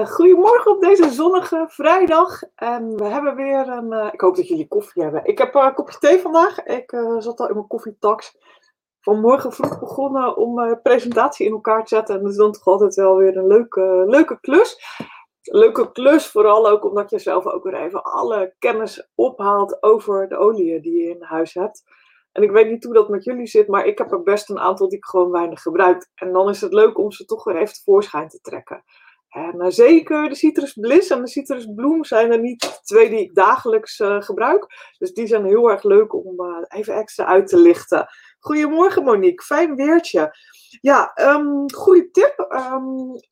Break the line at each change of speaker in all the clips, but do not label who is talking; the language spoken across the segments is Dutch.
Ja, goedemorgen op deze zonnige vrijdag. En we hebben weer een. eh, ik hoop dat jullie koffie hebben. Ik heb eh, een kopje thee vandaag. Ik eh, zat al in mijn koffietax. Vanmorgen vroeg begonnen om presentatie in elkaar te zetten. En dat is dan toch altijd wel weer een leuke, leuke klus. Leuke klus, vooral ook omdat je zelf ook weer even alle kennis ophaalt over de oliën die je in huis hebt. En ik weet niet hoe dat met jullie zit, maar ik heb er best een aantal die ik gewoon weinig gebruik. En dan is het leuk om ze toch weer even tevoorschijn te trekken. En eh, zeker de Citrus Bliss en de Citrus Bloom zijn er niet twee die ik dagelijks eh, gebruik. Dus die zijn heel erg leuk om eh, even extra uit te lichten. Goedemorgen Monique, fijn weertje. Ja, um, goede tip. Ehm,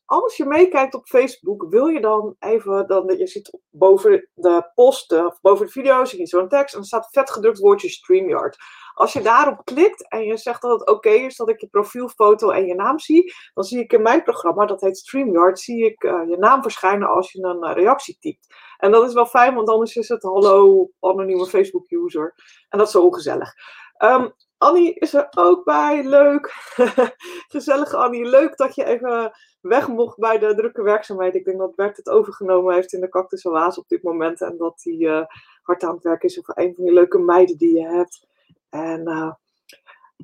als je meekijkt op Facebook, wil je dan even, dan, je ziet boven de post, of boven de video, zie je zo'n tekst en er staat vet gedrukt woordje StreamYard. Als je daarop klikt en je zegt dat het oké is dat ik je profielfoto en je naam zie, dan zie ik in mijn programma, dat heet StreamYard, zie ik uh, je naam verschijnen als je een uh, reactie typt. En dat is wel fijn, want anders is het hallo anonieme Facebook user. En dat is zo ongezellig. Um, Annie is er ook bij. Leuk. Gezellige Annie. Leuk dat je even weg mocht bij de drukke werkzaamheid. Ik denk dat Bert het overgenomen heeft in de Cactus Oase op dit moment. En dat hij uh, hard aan het werk is over een van die leuke meiden die je hebt. En uh,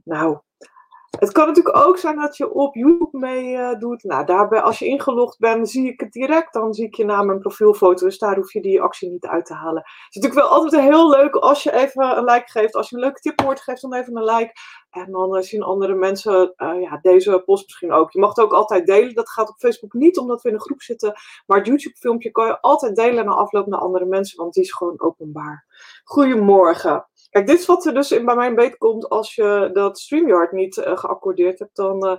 nou, het kan natuurlijk ook zijn dat je op YouTube mee uh, doet. Nou, daarbij, als je ingelogd bent, zie ik het direct. Dan zie ik je naam en profielfoto. Dus daar hoef je die actie niet uit te halen. Het is natuurlijk wel altijd heel leuk als je even een like geeft. Als je een leuke tip hoort, geef dan even een like. En dan uh, zien andere mensen ja, deze post misschien ook. Je mag het ook altijd delen. Dat gaat op Facebook niet, omdat we in een groep zitten. Maar het YouTube-filmpje kan je altijd delen na afloop naar andere mensen. Want die is gewoon openbaar. Goedemorgen. Kijk, dit is wat er dus in, bij mij beet komt als je dat StreamYard niet uh, geaccordeerd hebt. Dan uh,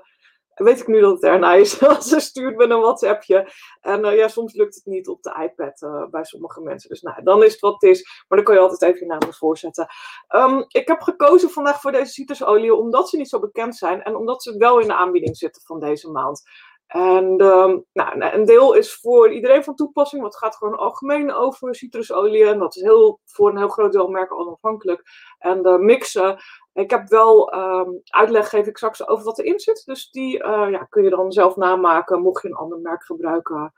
weet ik nu dat het erna is. Ze stuurt met een WhatsAppje. En uh, ja, soms lukt het niet op de iPad bij sommige mensen. Dus nou, dan is het wat het is. Maar dan kan je altijd even je naam ervoor zetten. Um, ik heb gekozen vandaag voor deze citrusolie omdat ze niet zo bekend zijn. En omdat ze wel in de aanbieding zitten van deze maand. En um, nou, een deel is voor iedereen van toepassing, want het gaat gewoon algemeen over citrusolie. En dat is heel, voor een heel groot deel merken onafhankelijk. En de mixen, ik heb wel um, uitleg, geef ik straks over wat erin zit. Dus die uh, ja, kun je dan zelf namaken, mocht je een ander merk gebruiken.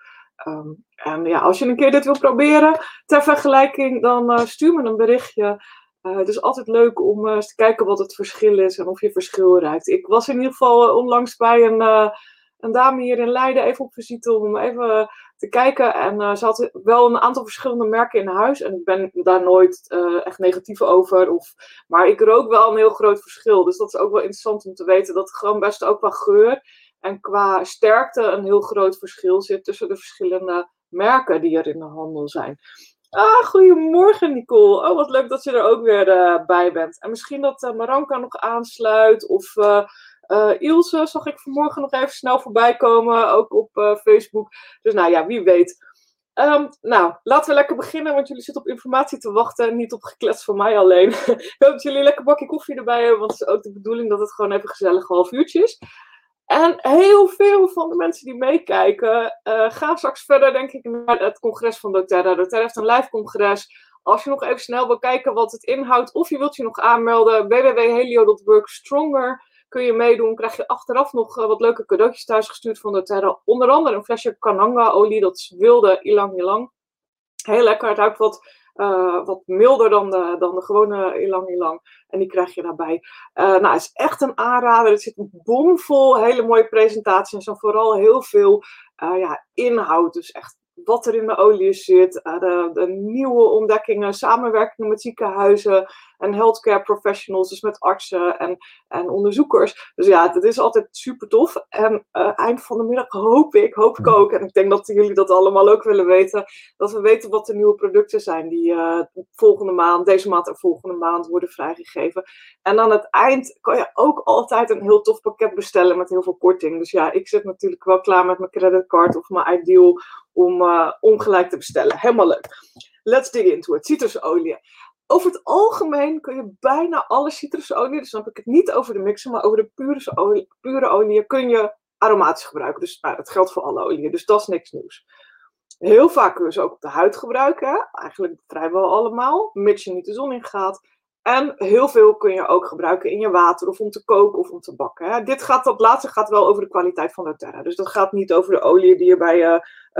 Um, en ja, als je een keer dit wil proberen, ter vergelijking, dan uh, stuur me een berichtje. Het is altijd leuk om eens te kijken wat het verschil is en of je verschil ruikt. Ik was in ieder geval onlangs bij een een dame hier in Leiden even op visite om even te kijken. En uh, ze had wel een aantal verschillende merken in huis. En ik ben daar nooit uh, echt negatief over. Of, maar ik rook wel een heel groot verschil. Dus dat is ook wel interessant om te weten. Dat gewoon best ook qua geur en qua sterkte een heel groot verschil zit tussen de verschillende merken die er in de handel zijn. Ah, goedemorgen Nicole. Oh, wat leuk dat je er ook weer uh, bij bent. En misschien dat Maranka nog aansluit. Of uh, zag ik vanmorgen nog even snel voorbij komen. Ook op Facebook. Dus nou ja, wie weet. Um, nou, laten we lekker beginnen, want jullie zitten op informatie te wachten en niet op geklets van mij alleen. ik hoop dat jullie een lekker bakje koffie erbij hebben, want het is ook de bedoeling dat het gewoon even gezellig half uurtje is. En heel veel van de mensen die meekijken uh, gaan straks verder, denk ik, naar het congres van doTERRA. doTERRA heeft een live congres. Als je nog even snel wil kijken wat het inhoudt, of je wilt je nog aanmelden, www.helio.work stronger kun je meedoen. Krijg je achteraf nog uh, wat leuke cadeautjes thuis gestuurd van doTERRA. Onder andere een flesje Kananga-olie, dat is wilde ilang ilang. Heel lekker, het ruikt wat uh, wat milder dan de, dan de gewone ilang ilang. En die krijg je daarbij. Uh, nou, het is echt een aanrader. Het zit bomvol hele mooie presentaties. En vooral heel veel ja, inhoud. Dus echt wat er in de olie zit. De, de, nieuwe ontdekkingen. Samenwerkingen met ziekenhuizen. En healthcare professionals. Dus met artsen en, en onderzoekers. Dus ja, het is altijd super tof. En eind van de middag hoop ik, hoop ik ook. En ik denk dat jullie dat allemaal ook willen weten. Dat we weten wat de nieuwe producten zijn. Die uh, volgende maand, deze maand en volgende maand worden vrijgegeven. En aan het eind kan je ook altijd een heel tof pakket bestellen met heel veel korting. Dus ja, ik zit natuurlijk wel klaar met mijn creditcard of mijn ideal om uh, te bestellen. Helemaal leuk. Let's dig into it. Citrusolie. Over het algemeen kun je bijna alle citrusolie, dus dan heb ik het niet over de mixen, maar over de pure olie, pure olie, kun je aromatisch gebruiken. Dus nou, dat geldt voor alle oliën, dus dat is niks nieuws. Heel vaak kun je ze ook op de huid gebruiken, eigenlijk vrijwel allemaal, mits je niet de zon in gaat. En heel veel kun je ook gebruiken in je water of om te koken of om te bakken. Dit gaat, dat laatste gaat wel over de kwaliteit van de terra. Dus dat gaat niet over de olie die je bij uh,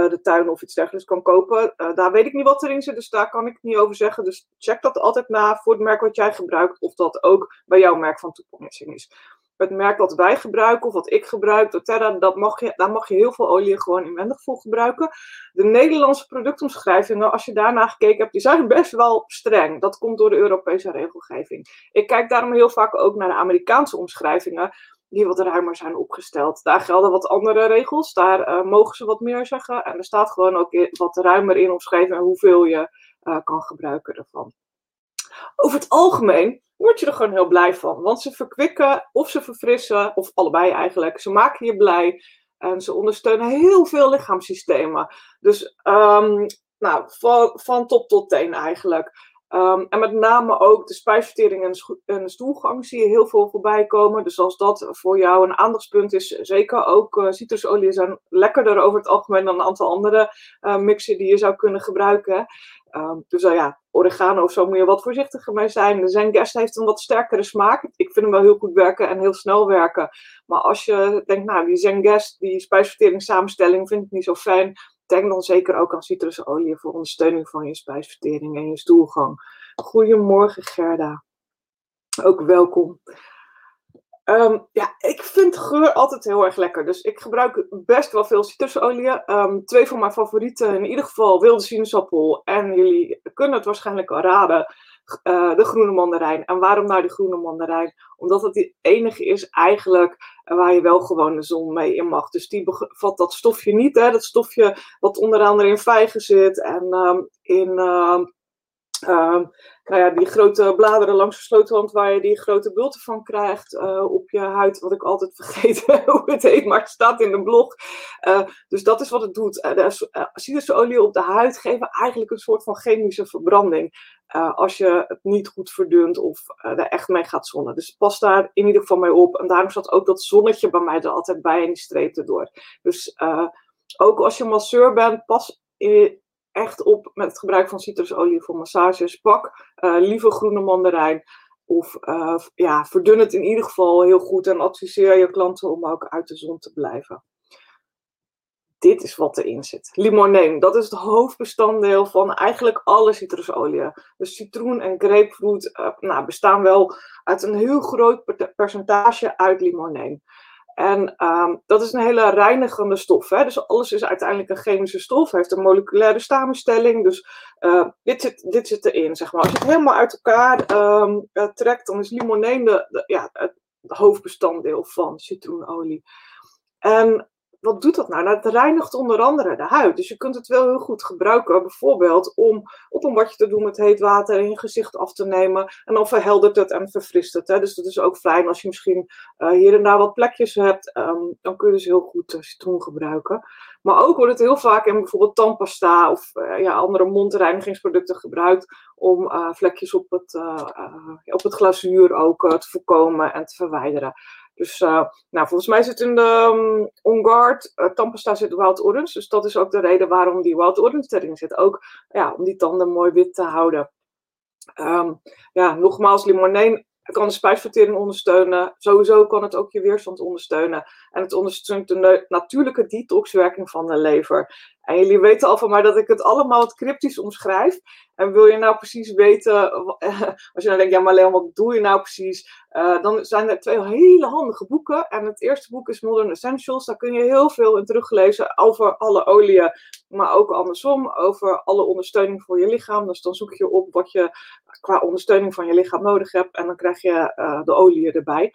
de tuin of iets dergelijks kan kopen. Uh, daar weet ik niet wat erin zit, dus daar kan ik niet over zeggen. Dus check dat altijd na voor het merk wat jij gebruikt, of dat ook bij jouw merk van toepassing is het merk wat wij gebruiken of wat ik gebruik, doTERRA, dat mag je, daar mag je heel veel olie gewoon inwendig voor gebruiken. De Nederlandse productomschrijvingen, als je daarna gekeken hebt, die zijn best wel streng. Dat komt door de Europese regelgeving. Ik kijk daarom heel vaak ook naar de Amerikaanse omschrijvingen, die wat ruimer zijn opgesteld. Daar gelden wat andere regels, daar uh, mogen ze wat meer zeggen. En er staat gewoon ook wat ruimer in omschreven hoeveel je uh, kan gebruiken ervan. Over het algemeen word je er gewoon heel blij van. Want ze verkwikken of ze verfrissen, of allebei eigenlijk. Ze maken je blij en ze ondersteunen heel veel lichaamssystemen. Dus um, nou, van, top tot teen eigenlijk. Um, en met name ook de spijsvertering en, de stoelgang zie je heel veel voorbij komen. Dus als dat voor jou een aandachtspunt is, zeker ook uh, citrusolie zijn lekkerder over het algemeen dan een aantal andere uh, mixen die je zou kunnen gebruiken. Um, dus uh, ja, oregano of zo moet je wat voorzichtiger mee zijn. De Zenguest heeft een wat sterkere smaak. Ik vind hem wel heel goed werken en heel snel werken. Maar als je denkt, nou, die Zenguest, die spijsvertering samenstelling vind ik niet zo fijn. Denk dan zeker ook aan citrusolie voor ondersteuning van je spijsvertering en je stoelgang. Goedemorgen Gerda. Ook welkom. Um, ja, ik vind geur altijd heel erg lekker. Dus ik gebruik best wel veel citrusolie. Um, twee van mijn favorieten, in ieder geval wilde sinaasappel. En jullie kunnen het waarschijnlijk al raden, uh, de groene mandarijn. En waarom nou de groene mandarijn? Omdat het de enige is eigenlijk waar je wel gewoon de zon mee in mag. Dus die bevat dat stofje niet. Hè? Dat stofje wat onder andere in vijgen zit en um, in Um, nou ja, die grote bladeren langs de sleutelwand waar je die grote bulten van krijgt uh, op je huid. Wat ik altijd vergeet hoe het heet, maar het staat in de blog. Uh, dus dat is wat het doet. Uh, de op de huid geven eigenlijk een soort van chemische verbranding. als je het niet goed verdunt of er echt mee gaat zonnen. Dus pas daar in ieder geval mee op. En daarom zat ook dat zonnetje bij mij er altijd bij en die streep erdoor. Dus ook als je masseur bent, pas echt op met het gebruik van citrusolie voor massages. Pak uh, lieve groene mandarijn. Of uh, ja, verdun het in ieder geval heel goed en adviseer je klanten om ook uit de zon te blijven. Dit is wat erin zit. Limoneen, dat is het hoofdbestanddeel van eigenlijk alle citrusolie. Dus citroen en grapefruit uh, nou, bestaan wel uit een heel groot percentage uit limoneen. En um, dat is een hele reinigende stof. Hè? Dus alles is uiteindelijk een chemische stof, heeft een moleculaire samenstelling. Dus uh, dit, zit, dit zit erin, zeg maar. Als je het helemaal uit elkaar um, uh, trekt, dan is limoneen de, ja, het hoofdbestanddeel van citroenolie. En wat doet dat nou? nou? Het reinigt onder andere de huid. Dus je kunt het wel heel goed gebruiken, bijvoorbeeld om op een badje te doen met heet water en je gezicht af te nemen. En dan verheldert het en verfrist het. Hè? Dus dat is ook fijn als je misschien uh, hier en daar wat plekjes hebt. Um, dan kun je dus heel goed uh, citroen gebruiken. Maar ook wordt het heel vaak in bijvoorbeeld tandpasta of uh, ja, andere mondreinigingsproducten gebruikt om vlekjes op het, op het glazuur ook te voorkomen en te verwijderen. Dus uh, nou, volgens mij zit in de um, On Guard uh, tandpasta zit Wild Orange. Dus dat is ook de reden waarom die Wild Orange erin zit. Ook ja, om die tanden mooi wit te houden. Um, ja, nogmaals, limoneen kan de spijsvertering ondersteunen. Sowieso kan het ook je weerstand ondersteunen. En het ondersteunt de natuurlijke detoxwerking van de lever. En jullie weten al van mij dat ik het allemaal wat cryptisch omschrijf. En wil je nou precies weten, als je dan denkt, ja maar Leon, wat doe je nou precies? Uh, dan zijn er twee hele handige boeken. En het eerste boek is Modern Essentials. Daar kun je heel veel in teruglezen over alle oliën, maar ook andersom, over alle ondersteuning voor je lichaam. Dus dan zoek je op wat je qua ondersteuning van je lichaam nodig hebt en dan krijg je uh, de oliën erbij.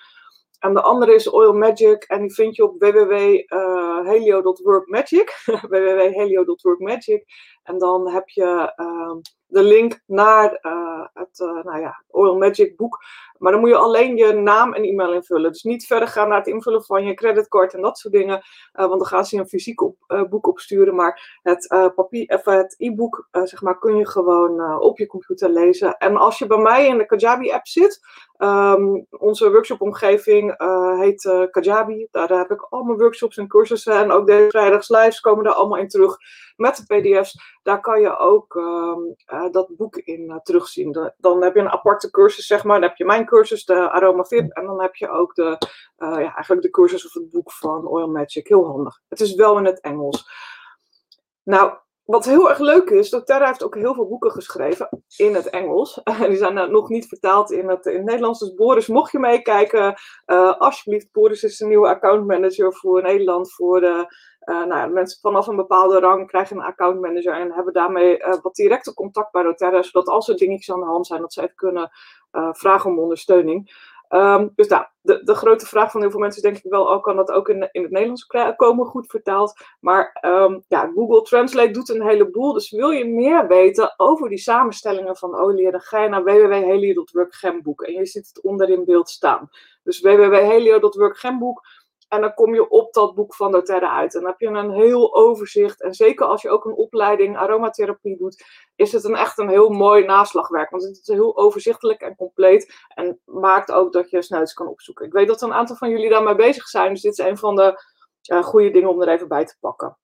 En de andere is Oil Magic en die vind je op www.helio.workmagic. www.helio.workmagic. En dan heb je uh, de link naar uh, het uh, nou ja, Oil Magic boek. Maar dan moet je alleen je naam en e-mail invullen. Dus niet verder gaan naar het invullen van je creditcard en dat soort dingen. Uh, want dan gaan ze je een fysiek op, boek opsturen. Maar het papier, even het e-book zeg maar, kun je gewoon op je computer lezen. En als je bij mij in de Kajabi app zit. Um, onze workshopomgeving heet Kajabi. Daar heb ik al mijn workshops en cursussen. En ook de vrijdagslives komen daar allemaal in terug. met de PDF's, daar kan je ook ehm, dat boek in terugzien. dan heb je een aparte cursus, zeg maar. Dan heb je mijn cursus, de Aroma VIP. En dan heb je ook de, ja, eigenlijk de cursus of het boek van Oil Magic. Heel handig. Het is wel in het Engels. Nou, wat heel erg leuk is, doTERRA heeft ook heel veel boeken geschreven in het Engels. Die zijn nog niet vertaald in het, in Nederlands. Dus Boris, mocht je meekijken, uh, alsjeblieft. Boris is de nieuwe accountmanager voor Nederland. Voor de, uh, nou, mensen vanaf een bepaalde rang krijgen een accountmanager en hebben daarmee uh, wat directe contact bij doTERRA. Zodat als er dingetjes aan de hand zijn, dat even kunnen vragen om ondersteuning. Um, dus nou, de, de grote vraag van heel veel mensen is denk ik wel, oh, kan dat ook in, in het Nederlands komen, goed vertaald. Maar um, ja, Google Translate doet een heleboel. Dus wil je meer weten over die samenstellingen van olie, dan ga je naar www.helio.work gemboek. En je ziet het onder in beeld staan. Dus www.helio.work gemboek. En dan kom je op dat boek van doTERRA uit. En dan heb je een heel overzicht. En zeker als je ook een opleiding aromatherapie doet, is het een echt een heel mooi naslagwerk. Want het is heel overzichtelijk en compleet. En maakt ook dat je snel iets kan opzoeken. Ik weet dat een aantal van jullie daarmee bezig zijn. Dus dit is een van de goede dingen om er even bij te pakken.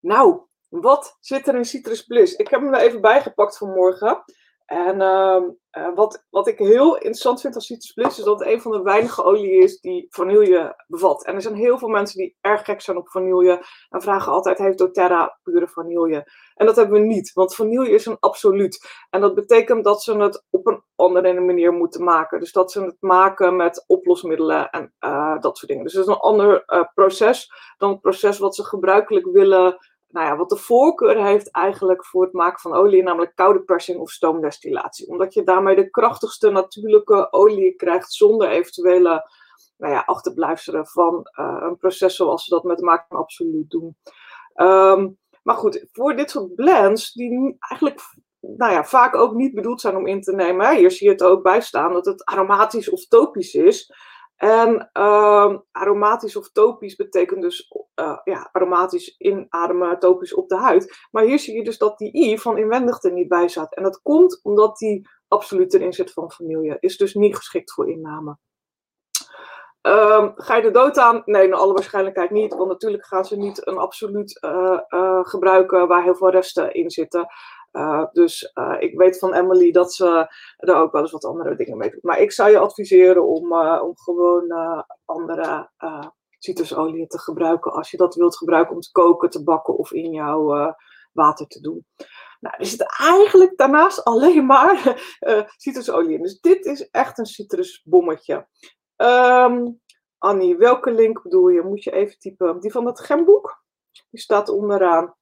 Nou, wat zit er in Citrus Bliss? Ik heb hem er even bijgepakt vanmorgen. En uh, wat, wat ik heel interessant vind aan Citrus Bliss is dat het een van de weinige oliën is die vanille bevat. En er zijn heel veel mensen die erg gek zijn op vanille en vragen altijd: heeft doTERRA pure vanille? En dat hebben we niet, want vanille is een absoluut. En dat betekent dat ze het op een andere manier moeten maken. Dus dat ze het maken met oplosmiddelen en uh, dat soort dingen. Dus het is een ander uh, proces dan het proces wat ze gebruikelijk willen nou ja, wat de voorkeur heeft eigenlijk voor het maken van olie, namelijk koude persing of stoomdestillatie. Omdat je daarmee de krachtigste natuurlijke olie krijgt zonder eventuele nou ja, achterblijfselen van uh, een proces zoals we dat met maken van absoluut doen. Um, maar goed, voor dit soort blends, die eigenlijk nou ja, vaak ook niet bedoeld zijn om in te nemen. Hier zie je het ook bij staan dat het aromatisch of topisch is. En uh, aromatisch of topisch betekent dus uh, ja, aromatisch inademen, topisch op de huid. Maar hier zie je dus dat die i van inwendig er niet bij zat. En dat komt omdat die absoluut erin zit van vanille. Is dus niet geschikt voor inname. Um, ga je de dood aan? Nee, naar alle waarschijnlijkheid niet. Want natuurlijk gaan ze niet een absoluut uh, gebruiken waar heel veel resten in zitten. Uh, dus uh, ik weet van Emily dat ze er ook wel eens wat andere dingen mee doet. Maar ik zou je adviseren om, uh, om gewoon andere citrusolie te gebruiken als je dat wilt gebruiken om te koken, te bakken of in jouw water te doen. Nou, er zit eigenlijk daarnaast alleen maar citrusolie in. Dus dit is echt een citrusbommetje. Um, Annie, welke link bedoel je? Moet je even typen. Die van het gemboek? Die staat onderaan.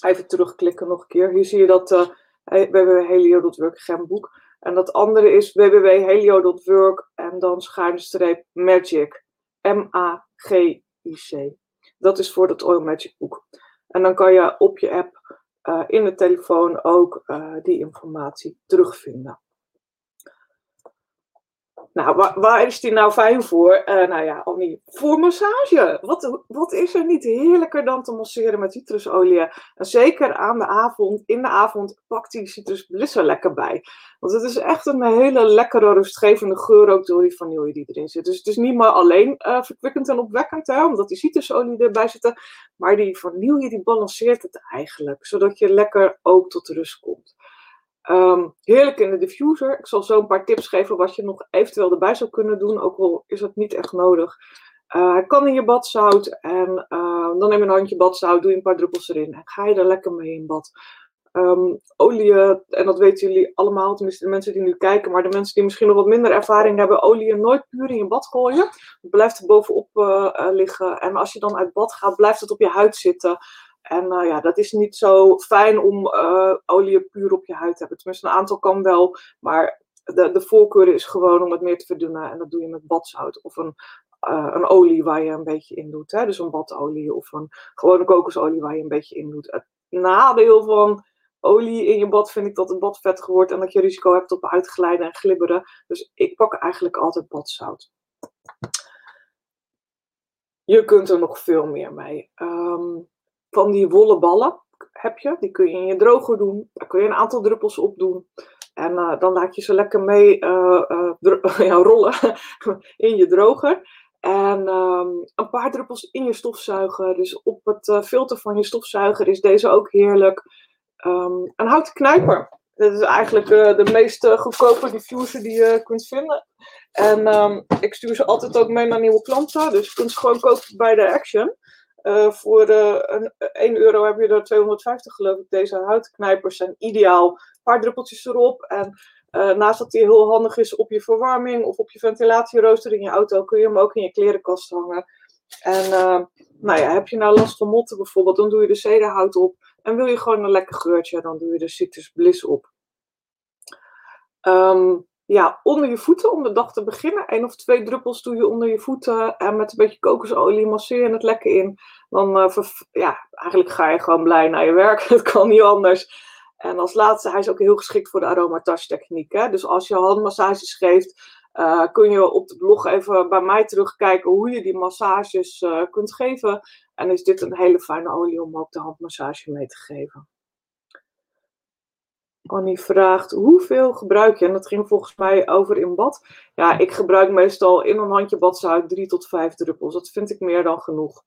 Even terugklikken nog een keer. Hier zie je dat uh, www.helio.work gemboek. En dat andere is www.helio.work en dan schuine magic. M-A-G-I-C. Dat is voor dat Oil Magic boek. En dan kan je op je app uh, in de telefoon ook uh, die informatie terugvinden. Nou, waar, waar, is die nou fijn voor? Uh, nou ja, Annie, voor massage. Wat, wat is er niet heerlijker dan te masseren met citrusolie? En zeker aan de avond, in de avond, pakt die citrusbliss er lekker bij. Want het is echt een hele lekkere, rustgevende geur ook door die vanille die erin zit. Dus het is niet maar alleen uh, verkwikkend en opwekkend, hè, omdat die citrusolie erbij zit. Maar die vanille die balanceert het eigenlijk, zodat je lekker ook tot rust komt. Um, heerlijk in de diffuser. Ik zal zo een paar tips geven wat je nog eventueel erbij zou kunnen doen, ook al is het niet echt nodig. Hij kan in je badzout en uh, dan neem je een handje badzout, doe je een paar druppels erin en ga je er lekker mee in bad. Um, olie, en dat weten jullie allemaal, tenminste de mensen die nu kijken, maar de mensen die misschien nog wat minder ervaring hebben, olie nooit puur in je bad gooien. Het blijft er bovenop uh, liggen en als je dan uit bad gaat, blijft het op je huid zitten. En uh, ja, dat is niet zo fijn om uh, olie puur op je huid te hebben. Tenminste, een aantal kan wel, maar de, de voorkeur is gewoon om het meer te verdunnen. En dat doe je met badzout of een, uh, een olie waar je een beetje in doet. Hè? Dus een badolie of een gewone kokosolie waar je een beetje in doet. Het nadeel van olie in je bad vind ik dat het bad vettig wordt en dat je risico hebt op uitglijden en glibberen. Dus ik pak eigenlijk altijd badzout. Je kunt er nog veel meer mee. Um, van die wollen ballen heb je. Die kun je in je droger doen. Daar kun je een aantal druppels op doen. En uh, dan laat je ze lekker mee uh, uh, ja, rollen in je droger. En ehm, een paar druppels in je stofzuiger. Dus op het filter van je stofzuiger is deze ook heerlijk. Um, een houten knijper. Dit is eigenlijk de meest goedkope diffuser die je kunt vinden. En um, ik stuur ze altijd ook mee naar nieuwe klanten. Dus je kunt ze gewoon kopen bij de Action. Voor een, 1 euro heb je er 250 geloof ik. Deze houtknijpers zijn ideaal. Een paar druppeltjes erop. En naast dat hij heel handig is op je verwarming of op je ventilatierooster in je auto, kun je hem ook in je klerenkast hangen. En nou ja, heb je nou last van motten bijvoorbeeld, dan doe je de zedenhout op. En wil je gewoon een lekker geurtje, dan doe je de citrus bliss op. Um, ja, onder je voeten om de dag te beginnen. Eén of twee druppels doe je onder je voeten. En met een beetje kokosolie masseer je het lekker in. Dan, uh, ja, eigenlijk ga je gewoon blij naar je werk. Het kan niet anders. En als laatste, hij is ook heel geschikt voor de aromatouch techniek. Hè? Dus als je handmassages geeft, uh, kun je op de blog even bij mij terugkijken hoe je die massages uh, kunt geven. En is dit een hele fijne olie om ook de handmassage mee te geven. Annie vraagt, hoeveel gebruik je? En dat ging volgens mij over in bad. Ja, ik gebruik meestal in een handje badzout 3 tot 5 druppels. Dat vind ik meer dan genoeg.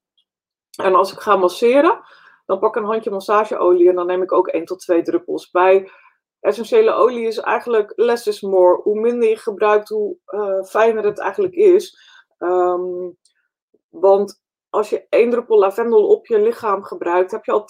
En als ik ga masseren, dan pak ik een handje massageolie en dan neem ik ook 1 tot 2 druppels. Bij essentiële olie is eigenlijk less is more. Hoe minder je gebruikt, hoe uh, fijner het eigenlijk is. Um, want als je één druppel lavendel op je lichaam gebruikt, heb je al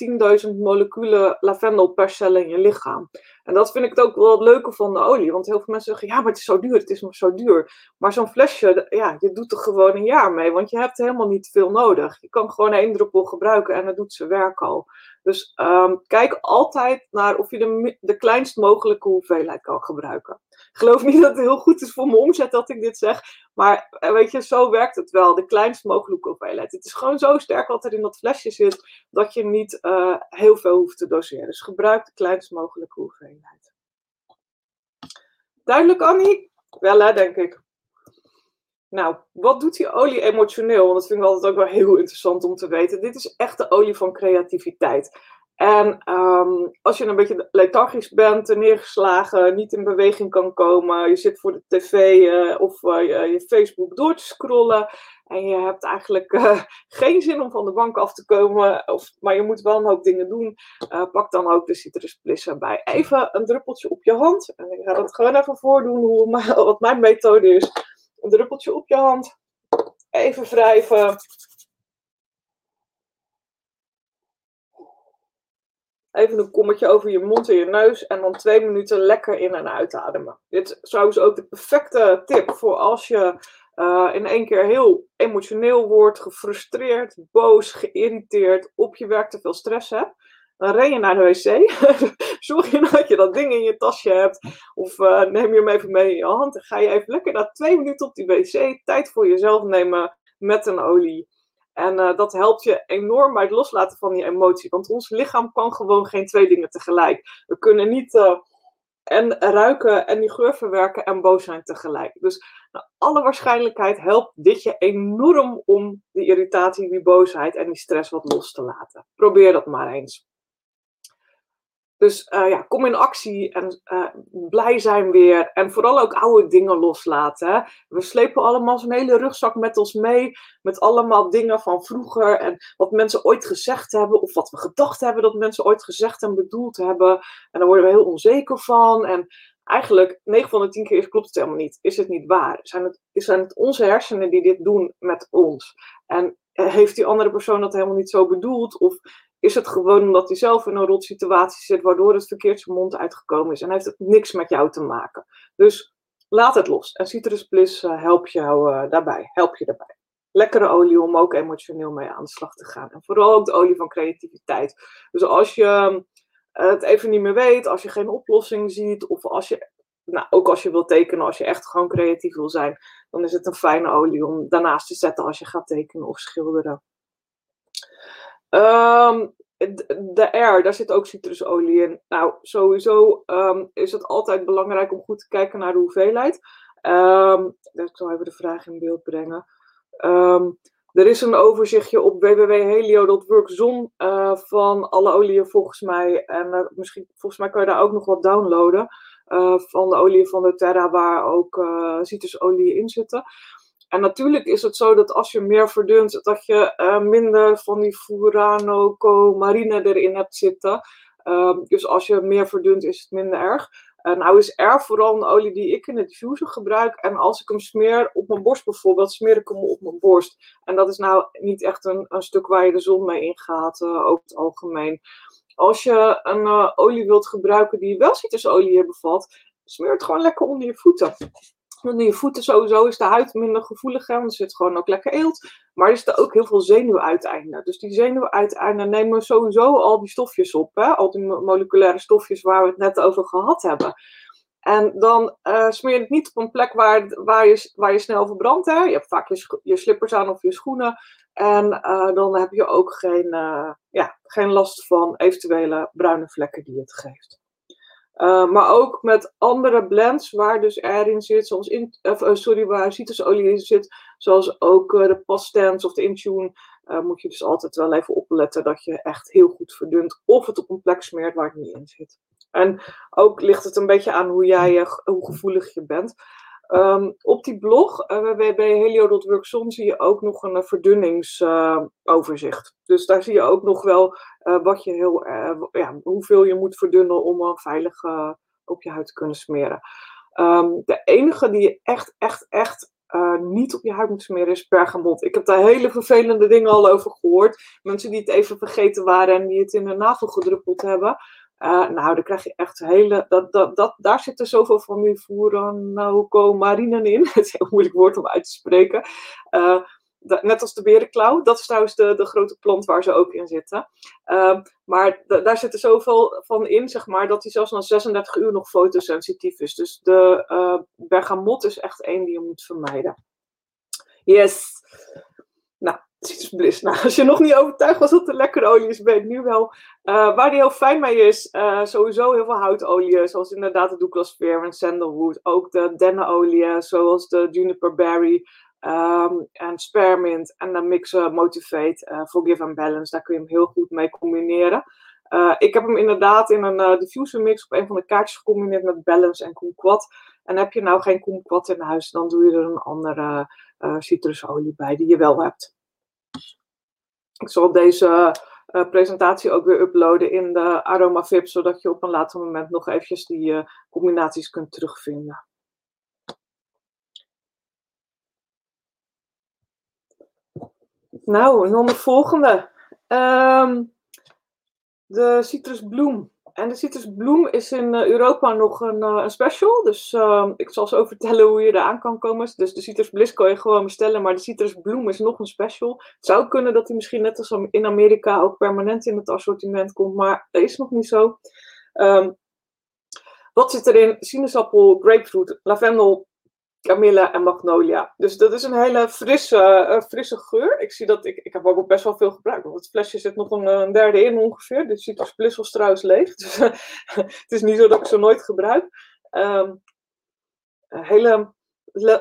10.000 moleculen lavendel per cel in je lichaam. En dat vind ik het ook wel het leuke van de olie. Want heel veel mensen zeggen, ja, maar het is zo duur, het is maar zo duur. Maar zo'n flesje, ja, je doet er gewoon een jaar mee. Want je hebt helemaal niet veel nodig. Je kan gewoon één druppel gebruiken en dat doet zijn werk al. Dus um, kijk altijd naar of je de, de kleinst mogelijke hoeveelheid kan gebruiken. Ik geloof niet dat het heel goed is voor mijn omzet dat ik dit zeg. Maar eh, weet je, zo werkt het wel. De kleinst mogelijke hoeveelheid. Het is gewoon zo sterk wat er in dat flesje zit, dat je niet uh, heel veel hoeft te doseren. Dus gebruik de kleinst mogelijke hoeveelheid. Duidelijk, Annie? Wel hè, denk ik. Nou, wat doet die olie emotioneel? Want dat vind ik altijd ook wel heel interessant om te weten. Dit is echt de olie van creativiteit. En um, als je een beetje lethargisch bent, neergeslagen, niet in beweging kan komen, je zit voor de tv uh, of uh, je, Facebook door te scrollen en je hebt eigenlijk uh, geen zin om van de bank af te komen, of, maar je moet wel een hoop dingen doen, pak dan ook de citrusbliss erbij. Even een druppeltje op je hand. En ik ga dat gewoon even voordoen hoe, wat mijn methode is. Een druppeltje op je hand. Even wrijven. Even een kommetje over je mond en je neus. En dan twee minuten lekker in- en uitademen. Dit is trouwens ook de perfecte tip voor als je uh, in één keer heel emotioneel wordt, gefrustreerd, boos, geïrriteerd, op je werk te veel stress hebt. Dan ren je naar de wc. Zorg je dat je dat ding in je tasje hebt. Of uh, neem je hem even mee in je hand. En ga je even lekker na twee minuten op die wc tijd voor jezelf nemen met een olie. En uh, dat helpt je enorm bij het loslaten van die emotie. Want ons lichaam kan gewoon geen twee dingen tegelijk. We kunnen niet uh, en ruiken en die geur verwerken en boos zijn tegelijk. Dus naar alle waarschijnlijkheid helpt dit je enorm om die irritatie, die boosheid en die stress wat los te laten. Probeer dat maar eens. Dus uh, ja, kom in actie en uh, blij zijn weer. En vooral ook oude dingen loslaten. We slepen allemaal zo'n hele rugzak met ons mee. Met allemaal dingen van vroeger. En wat mensen ooit gezegd hebben. Of wat we gedacht hebben dat mensen ooit gezegd en bedoeld hebben. En daar worden we heel onzeker van. En eigenlijk, 9 van de 10 keer klopt het helemaal niet. Is het niet waar? Zijn het, zijn het onze hersenen die dit doen met ons? En eh, heeft die andere persoon dat helemaal niet zo bedoeld? Of is het gewoon omdat hij zelf in een rot situatie zit, waardoor het verkeerd zijn mond uitgekomen is. En heeft het niks met jou te maken. Dus laat het los. En Citrus Bliss uh, helpt jou uh, daarbij. Help je daarbij. Lekkere olie om ook emotioneel mee aan de slag te gaan. En vooral ook de olie van creativiteit. Dus als je uh, het even niet meer weet, als je geen oplossing ziet, of als je, nou, ook als je wilt tekenen, als je echt gewoon creatief wil zijn, dan is het een fijne olie om daarnaast te zetten als je gaat tekenen of schilderen. Um, de air, daar zit ook citrusolie in. Nou, sowieso um, is het altijd belangrijk om goed te kijken naar de hoeveelheid. Um, ik zal even de vraag in beeld brengen. er is een overzichtje op www.helio.workzon uh, van alle oliën volgens mij. En uh, misschien, volgens mij kan je daar ook nog wat downloaden. Uh, van de oliën van de Terra waar ook citrusolie in zitten. En natuurlijk is het zo dat als je meer verdunt, dat je uh, minder van die Furano, marine erin hebt zitten. Uh, dus als je meer verdunt, is het minder erg. Uh, nou is er vooral een olie die ik in het diffuser gebruik. En als ik hem smeer op mijn borst bijvoorbeeld, smeer ik hem op mijn borst. En dat is nou niet echt een, een stuk waar je de zon mee ingaat, uh, over het algemeen. Als je een olie wilt gebruiken die wel citrusolie bevat, smeer het gewoon lekker onder je voeten. Onder je voeten sowieso is de huid minder gevoelig, want er zit gewoon ook lekker eelt. Maar er zitten ook heel veel zenuwuiteinden. Dus die zenuwuiteinden nemen sowieso al die stofjes op. Hè? Al die moleculaire stofjes waar we het net over gehad hebben. En dan uh, smeer je het niet op een plek waar, waar, je, waar je snel verbrandt. Hè? Je hebt vaak je, slippers aan of je schoenen. En uh, dan heb je ook geen, uh, ja, geen last van eventuele bruine vlekken die het geeft. Uh, maar ook met andere blends waar dus erin zit, zoals in, uh, sorry, waar citrusolie in zit, zoals ook uh, de Pastens of de Intune, moet je dus altijd wel even opletten dat je echt heel goed verdunt of het op een plek smeert waar het niet in zit. En ook ligt het een beetje aan hoe, jij, hoe gevoelig je bent. Um, op die blog uh, bij, bij zie je ook nog een verdunningsoverzicht. Uh, dus daar zie je ook nog wel uh, wat je heel, ja, hoeveel je moet verdunnen om veilig op je huid te kunnen smeren. Um, de enige die je echt, echt, echt niet op je huid moet smeren is bergamot. Ik heb daar hele vervelende dingen al over gehoord. Mensen die het even vergeten waren en die het in hun navel gedruppeld hebben. Uh, nou, dan krijg je echt hele. Dat, dat, dat, daar zitten zoveel van die Furanauco-marinen in. Het is een heel moeilijk woord om uit te spreken. Dat, net als de berenklauw. Dat is trouwens de, de grote plant waar ze ook in zitten. Uh, maar daar zit er zoveel van in, zeg maar, dat hij zelfs na 36 uur nog fotosensitief is. Dus de bergamot is echt één die je moet vermijden. Yes. Nou, als je nog niet overtuigd was dat een lekkere olie is, ben nu wel. Uh, waar die heel fijn mee is, uh, sowieso heel veel houtolie, zoals inderdaad de Douglas Fir en Sandalwood. Ook de dennenolie, zoals de Juniper Berry um, en Spearmint. En de mixen Motivate, uh, Forgive and Balance, daar kun je hem heel goed mee combineren. ik heb hem inderdaad in een diffuser mix op een van de kaartjes gecombineerd met Balance en Kumquat. En heb je nou geen Kumquat in huis, dan doe je er een andere citrusolie bij die je wel hebt. Ik zal deze uh, presentatie ook weer uploaden in de AromaVip, zodat je op een later moment nog eventjes die uh, combinaties kunt terugvinden. Nou, en dan de volgende. Um, de citrusbloem. En de citrusbloem is in eh, Europa nog een, uh, een special. Dus uh, ik zal zo vertellen hoe je eraan kan komen. Dus de citrusbliss kan je gewoon bestellen. Maar de citrusbloem is nog een special. Het zou kunnen dat hij misschien net als in Amerika ook permanent in het assortiment komt. Maar dat is nog niet zo. Um, wat zit erin? Sinaasappel, grapefruit, lavendel, Camilla en Magnolia. Dus dat is een hele frisse, uh, frisse geur. Ik zie dat ik, ik heb ook best wel veel gebruikt. Want het flesje zit nog een, derde in ongeveer. Dit ziet was trouwens leeg. Dus het is niet zo dat ik ze nooit gebruik. Um, hele,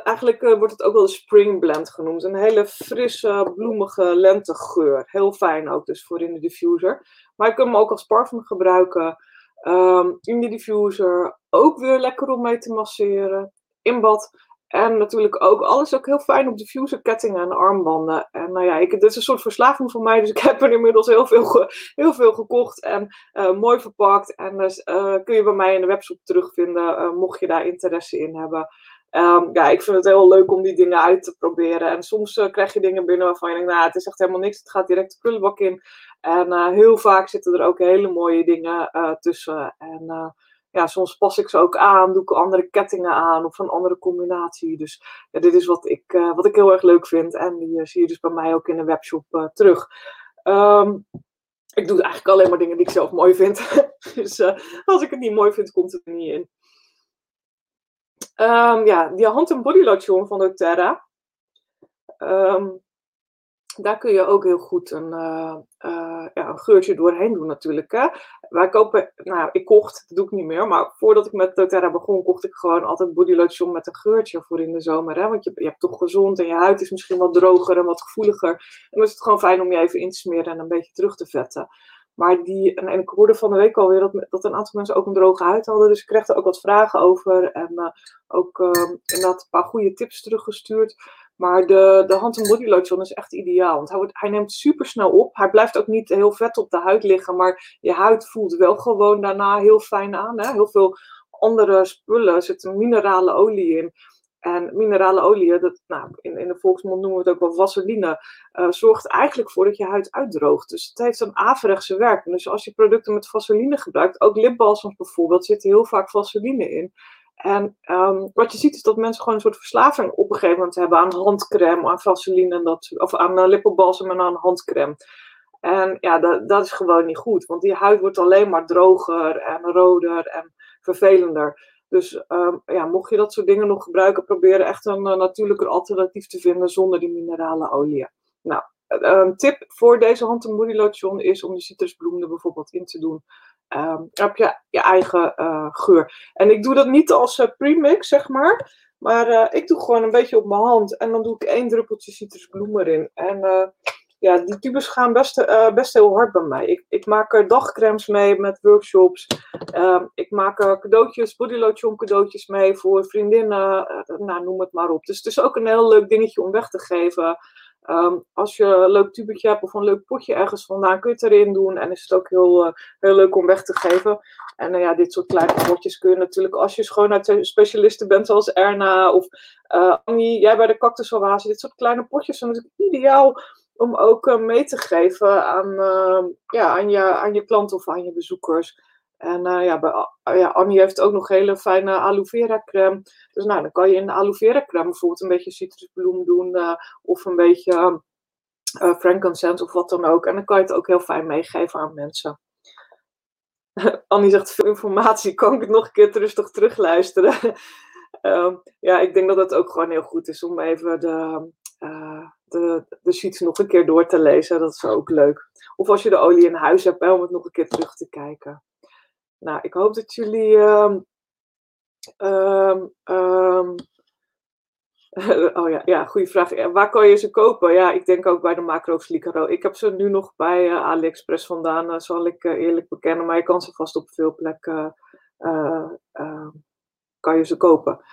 eigenlijk uh, wordt het ook wel de spring blend genoemd. Een hele frisse, bloemige lentegeur. Heel fijn ook dus voor in de diffuser. Maar je kunt hem ook als parfum gebruiken. Um, in de diffuser. Ook weer lekker om mee te masseren. In bad. En natuurlijk ook alles ook heel fijn op diffuser kettingen en armbanden. En nou ja, ik, dit is een soort verslaving voor mij. Dus ik heb er inmiddels heel veel, heel veel gekocht en uh, mooi verpakt. En dus uh, kun je bij mij in de webshop terugvinden, uh, mocht je daar interesse in hebben. Um, ja, ik vind het heel leuk om die dingen uit te proberen. En soms krijg je dingen binnen waarvan je denkt, nou, het is echt helemaal niks. Het gaat direct de prullenbak in. En heel vaak zitten er ook hele mooie dingen tussen. En ja, soms pas ik ze ook aan, doe ik andere kettingen aan of een andere combinatie. Dus ja, dit is wat ik, uh, wat ik heel erg leuk vind. En die uh, zie je dus bij mij ook in de webshop uh, terug. Um, ik doe eigenlijk alleen maar dingen die ik zelf mooi vind. dus als ik het niet mooi vind, komt het er niet in. Um, ja, die hand- en body lotion van doTERRA. Um, daar kun je ook heel goed een, uh, uh, ja, een geurtje doorheen doen natuurlijk. Hè? Wij kopen, nou ik kocht, dat doe ik niet meer, maar voordat ik met doTERRA begon, kocht ik gewoon altijd body lotion met een geurtje voor in de zomer. Hè? Want je, je hebt toch gezond en je huid is misschien wat droger en wat gevoeliger. En dan is het gewoon fijn om je even in te smeren en een beetje terug te vetten. Maar die, en, ik hoorde van de week alweer dat, dat een aantal mensen ook een droge huid hadden. Dus ik kreeg er ook wat vragen over. En uh, ook uh, inderdaad een paar goede tips teruggestuurd. Maar de, de hand- en body lotion is echt ideaal. Want hij, wordt, hij neemt super snel op. Hij blijft ook niet heel vet op de huid liggen. Maar je huid voelt wel gewoon daarna heel fijn aan. Hè? Heel veel andere spullen. Zit een minerale olie in. En minerale olie, dat, nou, in, in de volksmond noemen we het ook wel vaseline, uh, zorgt eigenlijk voor dat je huid uitdroogt. Dus het heeft een averechtse werking. Dus als je producten met vaseline gebruikt, ook lipbalsams bijvoorbeeld, zit heel vaak vaseline in. En um, wat je ziet is dat mensen gewoon een soort verslaving op een gegeven moment hebben aan handcrème, aan vaseline en dat, of aan uh, lippenbalsem en aan handcrème. En ja, dat, dat is gewoon niet goed, want die huid wordt alleen maar droger en roder en vervelender. Dus um, ja, mocht je dat soort dingen nog gebruiken, probeer echt een uh, natuurlijker alternatief te vinden zonder die minerale olie. Nou, een tip voor deze hand- en is om de citrusbloem er bijvoorbeeld in te doen. Um, heb je je eigen uh, geur. En ik doe dat niet als uh, premix, zeg maar. Maar uh, ik doe gewoon een beetje op mijn hand. En dan doe ik één druppeltje citrusbloem erin. En ja, die tubes gaan best, best heel hard bij mij. Ik, ik maak dagcremes mee met workshops. Ehm, ik maak cadeautjes, bodylotion cadeautjes mee voor vriendinnen. nou, noem het maar op. Dus het is ook een heel leuk dingetje om weg te geven. Um, als je een leuk tubetje hebt of een leuk potje ergens vandaan, kun je het erin doen. En is het ook heel, uh, heel leuk om weg te geven. En uh, ja, dit soort kleine potjes kun je natuurlijk, als je schoonheidsspecialisten bent zoals Erna of uh, Annie, jij bij de Cactus Oase, dit soort kleine potjes zijn natuurlijk ideaal om ook mee te geven aan, ja, aan, je, aan je klanten of aan je bezoekers. En uh, ja, bij, uh, ja, Annie heeft ook nog hele fijne aloe vera crème. Dus nou, dan kan je in de aloe vera crème bijvoorbeeld een beetje citrusbloem doen. Uh, of een beetje frankincense of wat dan ook. En dan kan je het ook heel fijn meegeven aan mensen. Annie zegt veel informatie. Kan ik nog een keer rustig terugluisteren? Ehm, ja, ik denk dat het ook gewoon heel goed is om even de, de, de sheets nog een keer door te lezen. Dat is ook leuk. Of als je de olie in huis hebt, om het nog een keer terug te kijken. Nou, ik hoop dat jullie. Um, um, um, oh ja, ja, goede vraag. Waar kan je ze kopen? Ja, ik denk ook bij de Macro's Licaro. Ik heb ze nu nog bij uh, AliExpress vandaan, uh, zal ik eerlijk bekennen. Maar je kan ze vast op veel plekken kan je ze kopen.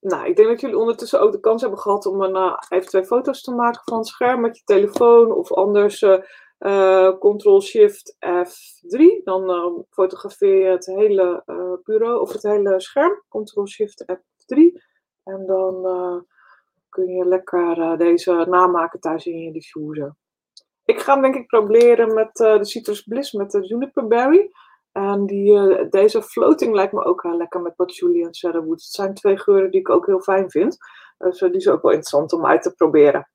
nou, ik denk dat jullie ondertussen ook de kans hebben gehad om een, even twee foto's te maken van het scherm met je telefoon of anders uh, Ctrl-Shift F3. Dan uh, fotografeer je het hele uh, bureau of het hele scherm. Ctrl-Shift F3. En dan kun je lekker deze namaken thuis in je diffuser. Ik ga hem denk ik proberen met de Citrus Bliss met de Juniper Berry. En die, deze floating lijkt me ook lekker met patchouli en cedarwood. Het zijn twee geuren die ik ook heel fijn vind. Dus die is ook wel interessant om uit te proberen.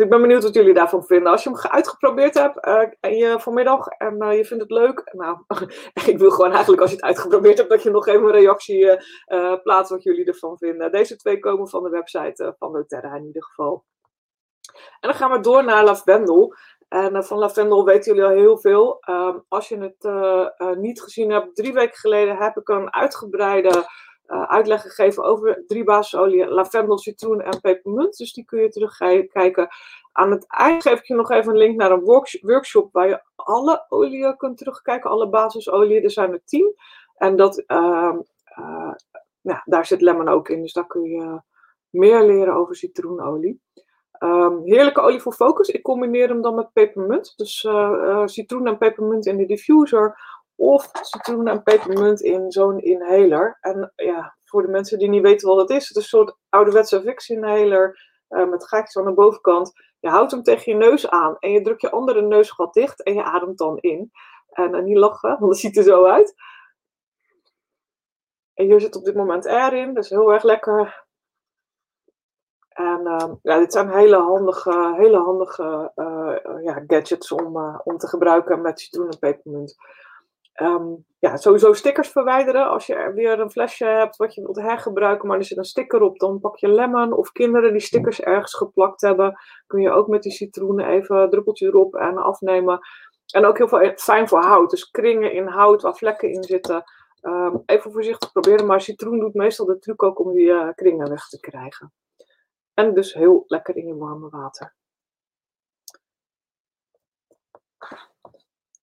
Dus ik ben benieuwd wat jullie daarvan vinden. Als je hem uitgeprobeerd hebt uh, en je vanmiddag en uh, je vindt het leuk. Nou, ik wil gewoon eigenlijk als je het uitgeprobeerd hebt dat je nog even een reactie uh, plaatst wat jullie ervan vinden. Deze twee komen van de website van doTERRA in ieder geval. En dan gaan we door naar Lavendel. En van Lavendel weten jullie al heel veel. Um, als je het niet gezien hebt, drie weken geleden heb ik een uitgebreide uh, uitleg gegeven over drie basisolie, lavendel, citroen en pepermunt. Dus die kun je terugkijken. Aan het eind geef ik je nog even een link naar een workshop waar je alle oliën kunt terugkijken, alle basisolie. Er zijn er tien. En dat, uh, uh, ja, daar zit lemon ook in, dus daar kun je meer leren over citroenolie. Um, heerlijke olie voor focus. Ik combineer hem dan met pepermunt. Dus uh, citroen en pepermunt in de diffuser of citroen en pepermunt in zo'n inhaler. En ja, voor de mensen die niet weten wat het is, het is een soort ouderwetse Vicks-inhaler uh, met gaatjes aan de bovenkant. Je houdt hem tegen je neus aan en je drukt je andere neusgat dicht en je ademt dan in. En, en niet lachen, want het ziet er zo uit. En hier zit op dit moment air in, dus heel erg lekker. En uh, ja, dit zijn hele handige, hele handige ja, gadgets om, om te gebruiken met citroen en pepermunt. Um, ja, sowieso stickers verwijderen. Als je weer een flesje hebt wat je wilt hergebruiken, maar er zit een sticker op, dan pak je lemon. Of kinderen die stickers ergens geplakt hebben, kun je ook met die citroenen even een druppeltje erop en afnemen. En ook heel veel fijn voor hout. Dus kringen in hout waar vlekken in zitten. Um, even voorzichtig proberen, maar citroen doet meestal de truc ook om die uh, kringen weg te krijgen. En dus heel lekker in je warme water.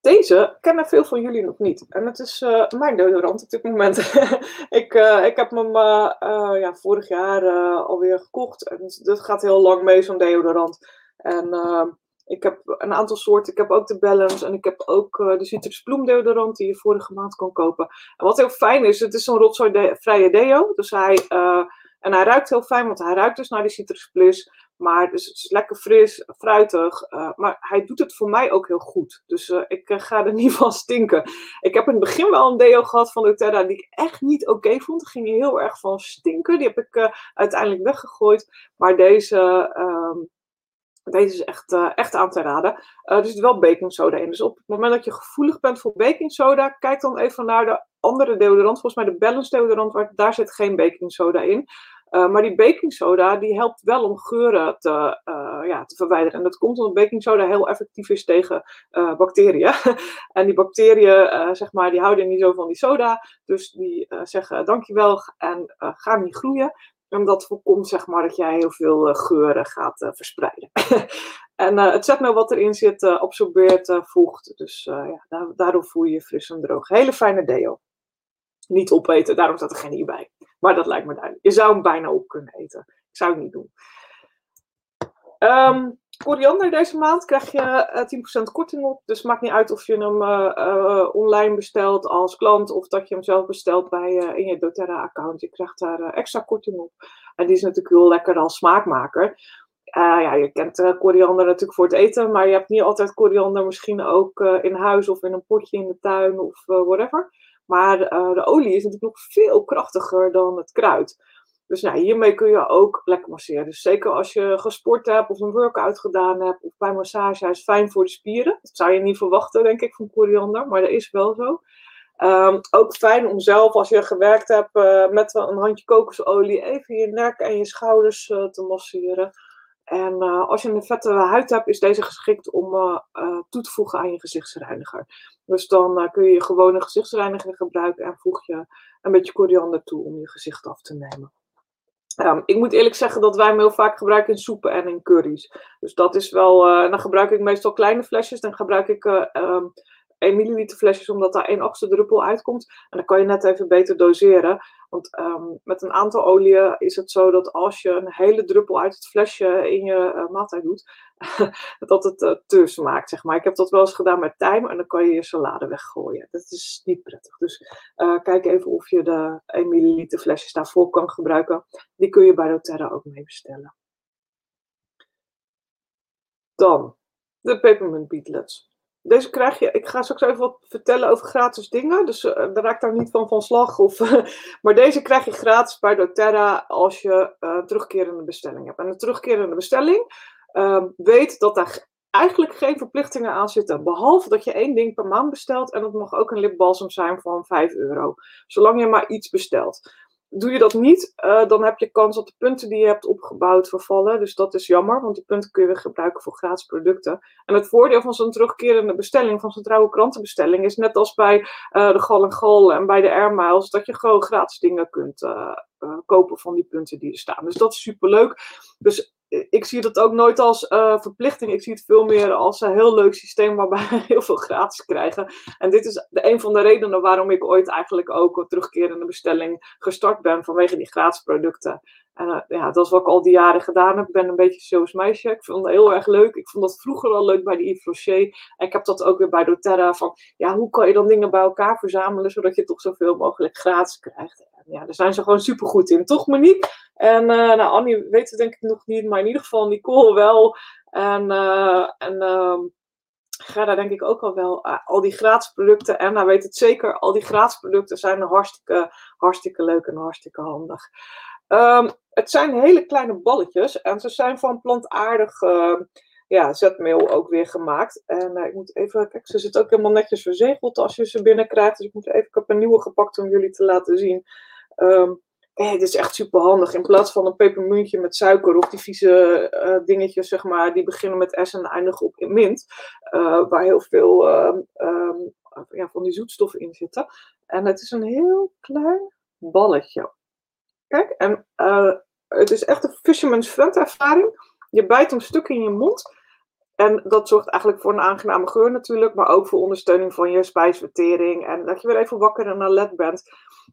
Deze kennen veel van jullie nog niet. En het is uh, mijn deodorant op dit moment. ik, uh, ik heb hem uh, ja, vorig jaar alweer gekocht. En dat gaat heel lang mee, zo'n deodorant. En ik heb een aantal soorten. Ik heb ook de Balance en ik heb ook de Citrus Bloem deodorant die je vorige maand kon kopen. En wat heel fijn is, het is zo'n rotzooivrije deo. Dus hij, en hij ruikt heel fijn, want hij ruikt dus naar die Citrus Plus. Maar dus het is lekker fris, fruitig. Uh, maar hij doet het voor mij ook heel goed. Dus uh, ik uh, ga er niet van stinken. Ik heb in het begin wel een deo gehad van doTERRA die ik echt niet oké vond. Daar ging heel erg van stinken. Die heb ik uiteindelijk weggegooid. Maar deze, ehm, deze is echt, echt aan te raden. er zit wel baking soda in. Dus op het moment dat je gevoelig bent voor baking soda, kijk dan even naar de andere deodorant. Volgens mij de Balance deodorant, waar, daar zit geen baking soda in. Uh, maar die baking soda die helpt wel om geuren te, uh, ja, te verwijderen. En dat komt omdat baking soda heel effectief is tegen uh, bacteriën. en die bacteriën, zeg maar, die houden niet zo van die soda. Dus die zeggen dankjewel en gaan niet groeien. En dat voorkomt zeg maar, dat jij heel veel geuren gaat verspreiden. en het zetmeel wat erin zit absorbeert vocht. Dus ja, daardoor voel je je fris en droog. Hele fijne deo. Niet opeten, daarom staat er geen i bij. Maar dat lijkt me duidelijk. Je zou hem bijna op kunnen eten. Ik zou het niet doen. Um, koriander deze maand krijg je uh, 10% korting op. Dus maakt niet uit of je hem uh, uh, online bestelt als klant of dat je hem zelf bestelt bij, in je doTERRA-account. Je krijgt daar extra korting op. En die is natuurlijk heel lekker als smaakmaker. ja, je kent koriander natuurlijk voor het eten, maar je hebt niet altijd koriander misschien ook in huis of in een potje in de tuin of whatever. Maar uh, de olie is natuurlijk nog veel krachtiger dan het kruid. Dus nou, hiermee kun je ook lekker masseren. Dus zeker als je gesport hebt of een workout gedaan hebt of bij massage, hij is fijn voor de spieren. Dat zou je niet verwachten, denk ik, van koriander, maar dat is wel zo. Um, ook fijn om zelf, als je gewerkt hebt uh, met een handje kokosolie, even je nek en je schouders uh, te masseren. En uh, als je een vette huid hebt, is deze geschikt om uh, uh, toe te voegen aan je gezichtsreiniger. Dus dan kun je je gewone gezichtsreiniger gebruiken en voeg je een beetje koriander toe om je gezicht af te nemen. Um, ik moet eerlijk zeggen dat wij hem heel vaak gebruiken in soepen en in curry's. Dus dat is wel, dan gebruik ik meestal kleine flesjes. Dan gebruik ik um, 1 milliliter flesjes, omdat daar één achtste druppel uitkomt. En dan kan je net even beter doseren. Want um, met een aantal oliën is het zo dat als je een hele druppel uit het flesje in je uh, maaltijd doet, dat het uh, te smaakt, zeg maar. Ik heb dat wel eens gedaan met tijm en dan kan je je salade weggooien. Dat is niet prettig. Dus uh, kijk even of je de 1 milliliter flesjes daarvoor kan gebruiken. Die kun je bij doTERRA ook mee bestellen. Dan de peppermint beetlets. Deze krijg je, ik ga straks even wat vertellen over gratis dingen. Dus uh, daar raak ik daar niet van van slag. Of, maar deze krijg je gratis bij doTERRA als je uh, terugkerende bestelling hebt. En een terugkerende bestelling uh, weet dat daar eigenlijk geen verplichtingen aan zitten. Behalve dat je één ding per maand bestelt. En dat mag ook een lipbalsem zijn van 5 euro. Zolang je maar iets bestelt. Doe je dat niet, uh, dan heb je kans dat de punten die je hebt opgebouwd vervallen. Dus dat is jammer, want die punten kun je weer gebruiken voor gratis producten. En het voordeel van zo'n terugkerende bestelling, van zo'n trouwe krantenbestelling, is net als bij uh, de Gal en Gal en bij de Air Miles, dat je gewoon gratis dingen kunt uh, kopen van die punten die er staan. Dus dat is superleuk. Dus ik zie dat ook nooit als uh, verplichting. Ik zie het veel meer als een heel leuk systeem waarbij we heel veel gratis krijgen. En dit is de, een van de redenen waarom ik ooit eigenlijk ook terugkerende bestelling gestart ben vanwege die gratis producten. En uh, ja, dat is wat ik al die jaren gedaan heb. Ik ben een beetje zoals meisje. Ik vond het heel erg leuk. Ik vond dat vroeger al leuk bij de Yves Rocher. En ik heb dat ook weer bij doTERRA. Van, ja, hoe kan je dan dingen bij elkaar verzamelen, zodat je toch zoveel mogelijk gratis krijgt. En ja, daar zijn ze gewoon super goed in. Toch, Monique? En uh, nou, Annie weet het denk ik nog niet, maar in ieder geval Nicole wel. En, uh, en uh, Gerda denk ik ook al wel. al die gratis producten, en nou weet het zeker, al die gratis producten zijn hartstikke, hartstikke leuk en hartstikke handig. Um, het zijn hele kleine balletjes en ze zijn van plantaardig uh, ja, zetmeel ook weer gemaakt. En uh, ik moet even, kijk, ze zit ook helemaal netjes verzegeld als je ze binnenkrijgt. Dus ik moet even, heb een nieuwe gepakt om jullie te laten zien. Um, dit is echt super handig. In plaats van een pepermuntje met suiker of die vieze uh, dingetjes, zeg maar, die beginnen met S en eindigen op mint. Waar heel veel ja, van die zoetstoffen in zitten. En het is een heel klein balletje. Kijk, en het is echt een fisherman's friend ervaring. Je bijt hem stuk in je mond. En dat zorgt eigenlijk voor een aangename geur natuurlijk, maar ook voor ondersteuning van je spijsvertering. En dat je weer even wakker en alert bent.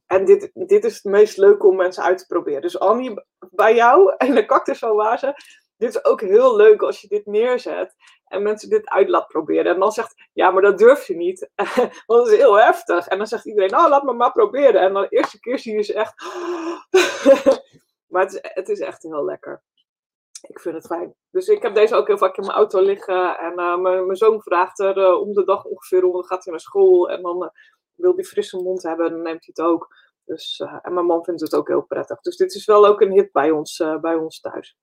En dit, dit is het meest leuke om mensen uit te proberen. Dus Annie, bij jou en de cactusoase, dit is ook heel leuk als je dit neerzet en mensen dit uit laat proberen. En dan zegt, ja, maar dat durf je niet, want dat is heel heftig. En dan zegt iedereen, nou, laat me maar proberen. En dan de eerste keer zie je ze echt... maar het is, het is echt heel lekker. Ik vind het fijn. Dus ik heb deze ook heel vaak in mijn auto liggen. En uh, mijn, zoon vraagt er uh, om de dag ongeveer om. Dan gaat hij naar school en dan uh, wil hij frisse mond hebben. En dan neemt hij het ook. Dus, en mijn man vindt het ook heel prettig. Dus dit is wel ook een hit bij ons, bij ons thuis.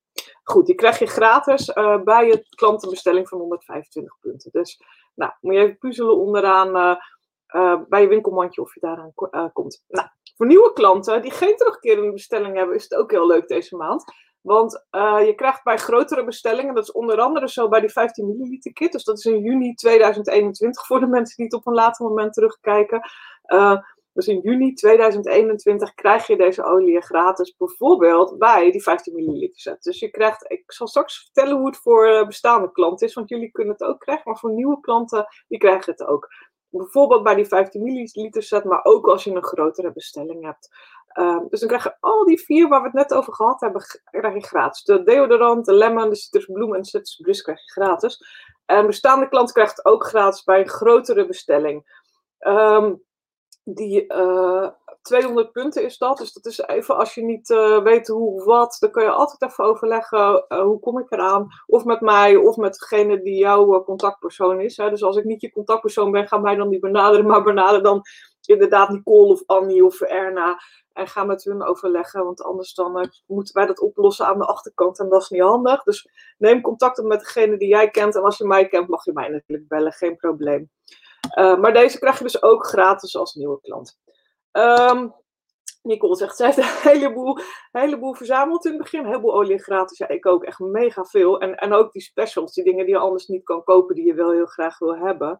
Goed, die krijg je gratis bij je klantenbestelling van 125 punten. Dus nou, moet je even puzzelen onderaan bij je winkelmandje of je daaraan komt. Nou, voor nieuwe klanten die geen terugkerende bestelling hebben, is het ook heel leuk deze maand. Want je krijgt bij grotere bestellingen, dat is onder andere zo bij die 15 milliliter kit, dus dat is in juni 2021 voor de mensen die het op een later moment terugkijken. Dus in juni 2021 krijg je deze olie gratis, bijvoorbeeld bij die 15 milliliter set. Dus je krijgt, ik zal straks vertellen hoe het voor eh, bestaande klanten is, want jullie kunnen het ook krijgen, maar voor nieuwe klanten, die krijgen het ook. Bijvoorbeeld bij die 15 milliliter set, maar ook als je een grotere bestelling hebt. Um, dus dan krijg je al die vier waar we het net over gehad hebben, krijg je gratis. De deodorant, de lemon, de citrusbloem en de citrusbris krijg je gratis. En bestaande klant krijgt het ook gratis bij een grotere bestelling. Um, die uh, eh, 200 punten is dat. Dus dat is even als je niet uh, weet hoe wat, dan kun je altijd even overleggen uh, hoe kom ik eraan. Of met mij of met degene die jouw contactpersoon is. Hè. Dus als ik niet je contactpersoon ben, ga mij dan niet benaderen, maar benader dan inderdaad Nicole of Annie of Erna. En ga met hun overleggen, want anders dan moeten wij dat oplossen aan de achterkant en dat is niet handig. Dus neem contact op met degene die jij kent. En als je mij kent, mag je mij natuurlijk bellen, geen probleem. Uh, maar deze krijg je dus ook gratis als nieuwe klant. Um, Nicole zegt, ze heeft een heleboel, heleboel verzameld in het begin. Een heleboel olie gratis. Ja, ik ook echt mega veel. En, en ook die specials, die dingen die je anders niet kan kopen, die je wel heel graag wil hebben.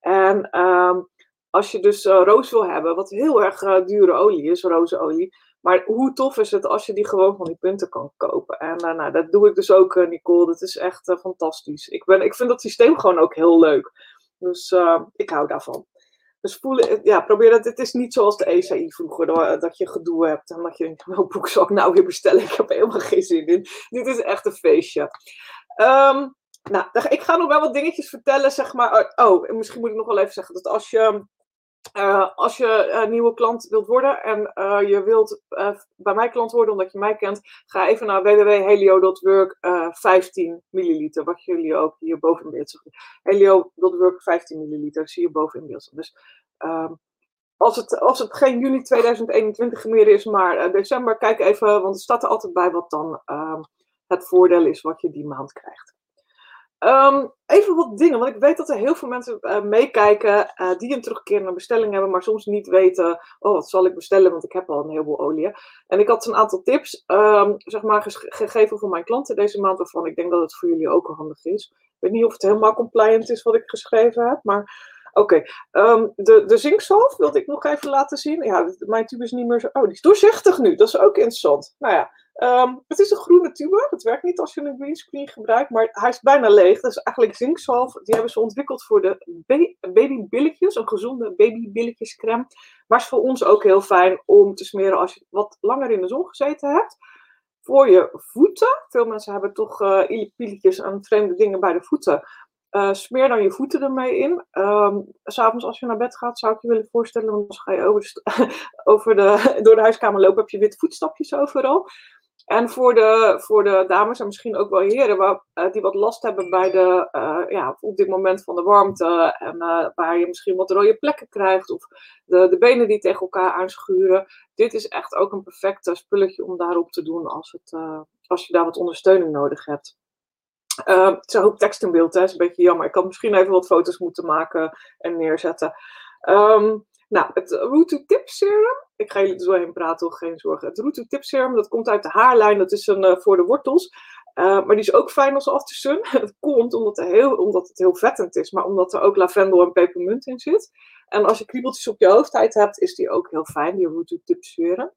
En um, als je dus uh, roos wil hebben, wat heel erg uh, dure olie is, rozenolie. Maar hoe tof is het als je die gewoon van die punten kan kopen? En nou, dat doe ik dus ook, Nicole. Dat is echt fantastisch. Ik, ben, ik vind dat systeem gewoon ook heel leuk. Dus ik hou daarvan. Dus voelen, ja, probeer dat. Het is niet zoals de ECI vroeger, dat je gedoe hebt en dat je denkt, welk boek zal ik nou weer bestellen? Ik heb helemaal geen zin in. Dit is echt een feestje. Um, nou, ik ga nog wel wat dingetjes vertellen, zeg maar. Oh, misschien moet ik nog wel even zeggen dat als je uh, als je nieuwe klant wilt worden en uh, je wilt uh, bij mij klant worden omdat je mij kent, ga even naar www.helio.work 15 milliliter, wat jullie ook hier boven in beeld zien. Helio.work 15 milliliter zie je boven in beeld. Dus ehm, als, het, als het geen juni 2021 meer is, maar december, kijk even, want er staat er altijd bij wat dan ehm, het voordeel is wat je die maand krijgt. Um, even wat dingen, want ik weet dat er heel veel mensen uh, meekijken uh, die een terugkerende bestelling hebben, maar soms niet weten, oh wat zal ik bestellen, want ik heb al een heleboel olie. En ik had een aantal tips, um, zeg maar, gegeven voor mijn klanten deze maand, waarvan ik denk dat het voor jullie ook handig is. Ik weet niet of het helemaal compliant is wat ik geschreven heb, maar Oké, um, de, de zinkzalf wilde ik nog even laten zien. Ja, mijn tube is niet meer zo... Oh, die is doorzichtig nu. Dat is ook interessant. Nou ja, um, het is een groene tube. Het werkt niet als je een greenscreen gebruikt, maar hij is bijna leeg. Dat is eigenlijk zinkzalf. Die hebben ze ontwikkeld voor de babybilletjes. Een gezonde babybilletjescreme. Maar is voor ons ook heel fijn om te smeren als je wat langer in de zon gezeten hebt voor je voeten. Veel mensen hebben toch uh, pilletjes en vreemde dingen bij de voeten. Uh, smeer dan je voeten ermee in. Um, S'avonds als je naar bed gaat, zou ik je willen voorstellen, want als ga je over, over de, door de huiskamer lopen, heb je witte voetstapjes overal. En voor de, voor de dames en misschien ook wel heren uh, die wat last hebben bij de, uh, ja, op dit moment van de warmte en waar je misschien wat rode plekken krijgt of de, de benen die tegen elkaar aanschuren. Dit is echt ook een perfect spulletje om daarop te doen als, het, als je daar wat ondersteuning nodig hebt. Uh, het is hoop tekst in beeld, hè. Dat is een beetje jammer. Ik had misschien even wat foto's moeten maken en neerzetten. Um, nou, het Root to Tip Serum. Ik ga jullie er zo praten, geen zorgen. Het Root to Tip Serum, dat komt uit de haarlijn. Dat is een uh, voor de wortels. Uh, maar die is ook fijn als aftersun. Het komt omdat, het heel, omdat het heel vettend is, maar omdat er ook lavendel en pepermunt in zit. En als je kriebeltjes op je hoofdheid hebt, is die ook heel fijn, die Root to Tip Serum.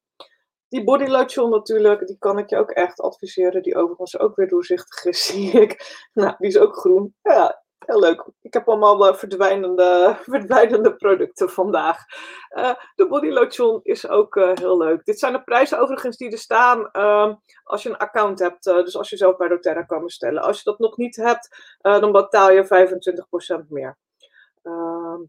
die body lotion natuurlijk, die kan ik je ook echt adviseren. Die overigens ook weer doorzichtig is, zie ik. Nou, die is ook groen. Ja, Heel leuk. Ik heb allemaal uh, verdwijnende, verdwijnende producten vandaag. Uh, de body lotion is ook uh, heel leuk. Dit zijn de prijzen overigens die er staan ehm, als je een account hebt. dus als je zelf bij doTERRA kan bestellen. Als je dat nog niet hebt, dan betaal je 25% meer. Ehm,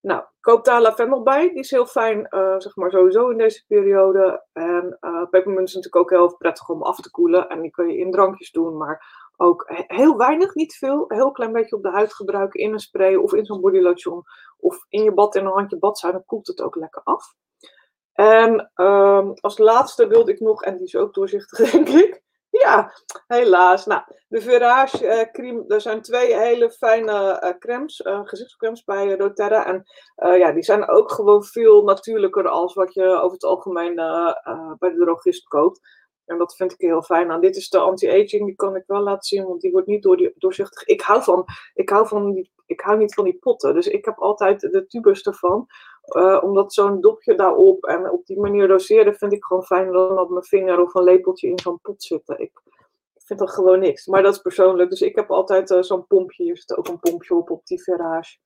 nou, koop daar lavendel bij. Die is heel fijn, zeg maar sowieso in deze periode. En pepermunt is natuurlijk ook heel prettig om af te koelen. En die kun je in drankjes doen, maar ook heel weinig, niet veel, een heel klein beetje op de huid gebruiken in een spray of in zo'n body lotion of in je bad in een handje badzuin, dan koelt het ook lekker af. En um, als laatste wilde ik nog, en die is ook doorzichtig denk ik, ja, helaas. Nou, de Verage uh, cream, er zijn twee hele fijne uh, crèmes, uh, gezichtscremes bij doTERRA. En ja, die zijn ook gewoon veel natuurlijker als wat je over het algemeen bij de drogist koopt. En dat vind ik heel fijn. Nou, dit is de anti-aging, die kan ik wel laten zien, want die wordt niet door die, doorzichtig. Ik hou, van, ik, hou van ik hou niet van die potten, dus ik heb altijd de tubus ervan. Uh, omdat zo'n dopje daarop en op die manier doseren vind ik gewoon fijn dan op mijn vinger of een lepeltje in zo'n pot zitten. Ik vind dat gewoon niks. Maar dat is persoonlijk. Dus ik heb altijd uh, zo'n pompje. Hier zit ook een pompje op op die Verage.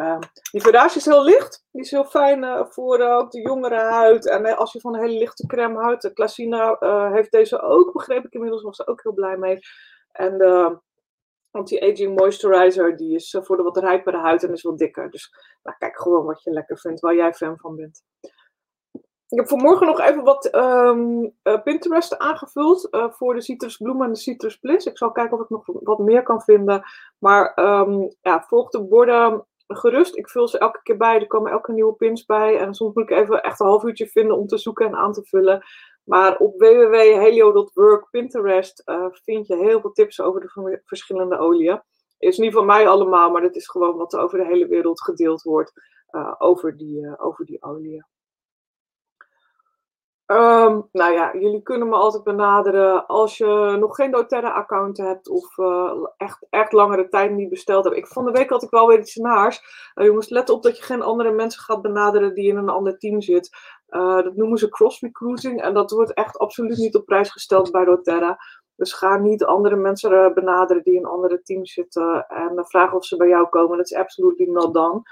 Uh, die Verage is heel licht. Die is heel fijn uh, voor uh, ook de jongere huid. En uh, als je van een hele lichte crème houdt. De heeft deze ook, begreep ik inmiddels. Was er ook heel blij mee. En de anti-aging moisturizer. Die is voor de wat rijpere huid en is wat dikker. Dus nou, kijk gewoon wat je lekker vindt. Waar jij fan van bent. Ik heb vanmorgen nog even wat um, Pinterest aangevuld voor de citrusbloemen en de citrus bliss. Ik zal kijken of ik nog wat meer kan vinden. Maar ja, volg de borden gerust. Ik vul ze elke keer bij. Er komen elke nieuwe pins bij. En soms moet ik even echt een half uurtje vinden om te zoeken en aan te vullen. Maar op www.helio.work Pinterest uh, vind je heel veel tips over de verschillende oliën. Is niet van mij allemaal, maar dat is gewoon wat er over de hele wereld gedeeld wordt uh, over, die, uh, over die oliën. Um, nou ja, jullie kunnen me altijd benaderen als je nog geen doTERRA-account hebt of uh, echt, echt langere tijd niet besteld hebt. Ik, van de week had ik wel weer iets naars. Uh, jongens, let op dat je geen andere mensen gaat benaderen die in een ander team zit. Uh, dat noemen ze cross-recruiting en dat wordt echt absoluut niet op prijs gesteld bij doTERRA. Dus ga niet andere mensen benaderen die in andere teams zitten en vragen of ze bij jou komen. Dat is absoluut not done.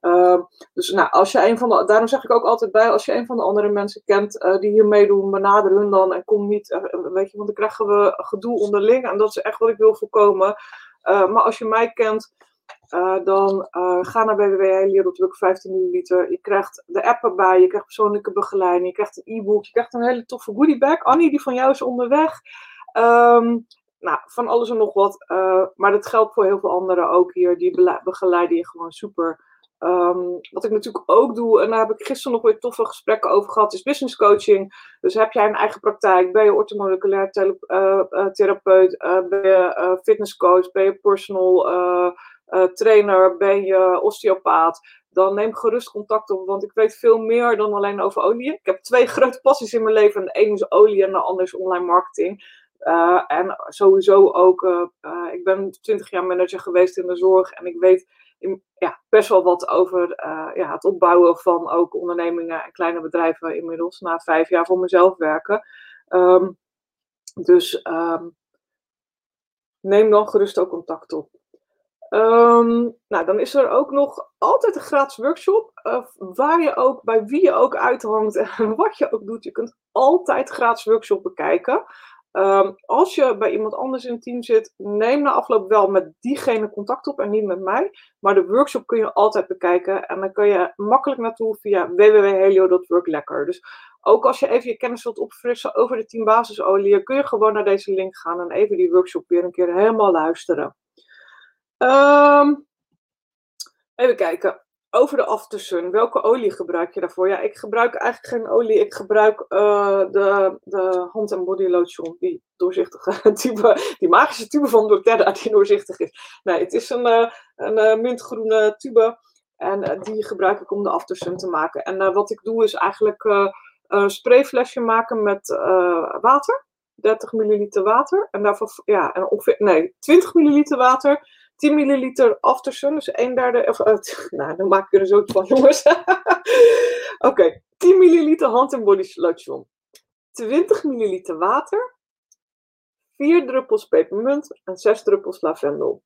Uh, dus nou, als je een van de, daarom zeg ik ook altijd bij, als je een van de andere mensen kent uh, die hier meedoen, benader hun dan en kom niet, uh, weet je, want dan krijgen we gedoe onderling en dat is echt wat ik wil voorkomen. maar als je mij kent, dan ga naar www.helio.druk 15 milliliter. Je krijgt de app erbij, je krijgt persoonlijke begeleiding, je krijgt een e-book, je krijgt een hele toffe goodiebag. Annie, die van jou is onderweg. Um, nou, van alles en nog wat. maar dat geldt voor heel veel anderen ook hier. Die begeleiden je gewoon super. Um, wat ik natuurlijk ook doe, en daar heb ik gisteren nog weer toffe gesprekken over gehad, is business coaching. Dus heb jij een eigen praktijk, ben je orthomoleculair uh, therapeut, uh, ben je fitnesscoach, ben je personal trainer, ben je osteopaat, dan neem gerust contact op, want ik weet veel meer dan alleen over olie. Ik heb twee grote passies in mijn leven. De ene is olie en de andere is online marketing. En sowieso ook, ik ben 20 jaar manager geweest in de zorg en ik weet ja, best wel wat over uh, ja, het opbouwen van ook ondernemingen en kleine bedrijven inmiddels. Na vijf jaar voor mezelf werken. Um, dus um, neem dan gerust ook contact op. Um, nou, dan is er ook nog altijd een gratis workshop. Uh, waar je ook, bij wie je ook uithangt en wat je ook doet. Je kunt altijd gratis workshop bekijken. Um, als je bij iemand anders in het team zit, neem na afloop wel met diegene contact op en niet met mij. Maar de workshop kun je altijd bekijken en dan kun je makkelijk naartoe via www.helio.worklekker. Dus ook als je even je kennis wilt opfrissen over de team basisolie, kun je gewoon naar deze link gaan en even die workshop weer een keer helemaal luisteren. Um, even kijken over de aftersun, welke olie gebruik je daarvoor? Ja, ik gebruik eigenlijk geen olie. Ik gebruik uh, de, de hand- en body lotion, die doorzichtige tube, die magische tube van doTERRA, die doorzichtig is. Nee, het is een, uh, een uh, mintgroene tube en die gebruik ik om de aftersun te maken. En wat ik doe is eigenlijk een sprayflesje maken met water. 30 milliliter water. En daarvoor, ja, en ongeveer, nee, 20 milliliter water. 10 milliliter Aftersun, dus 1 derde, of, uh, nou, dan maak ik er zo van, jongens. Oké, 10 milliliter hand- en body lotion. 20 milliliter water. 4 druppels pepermunt en 6 druppels lavendel.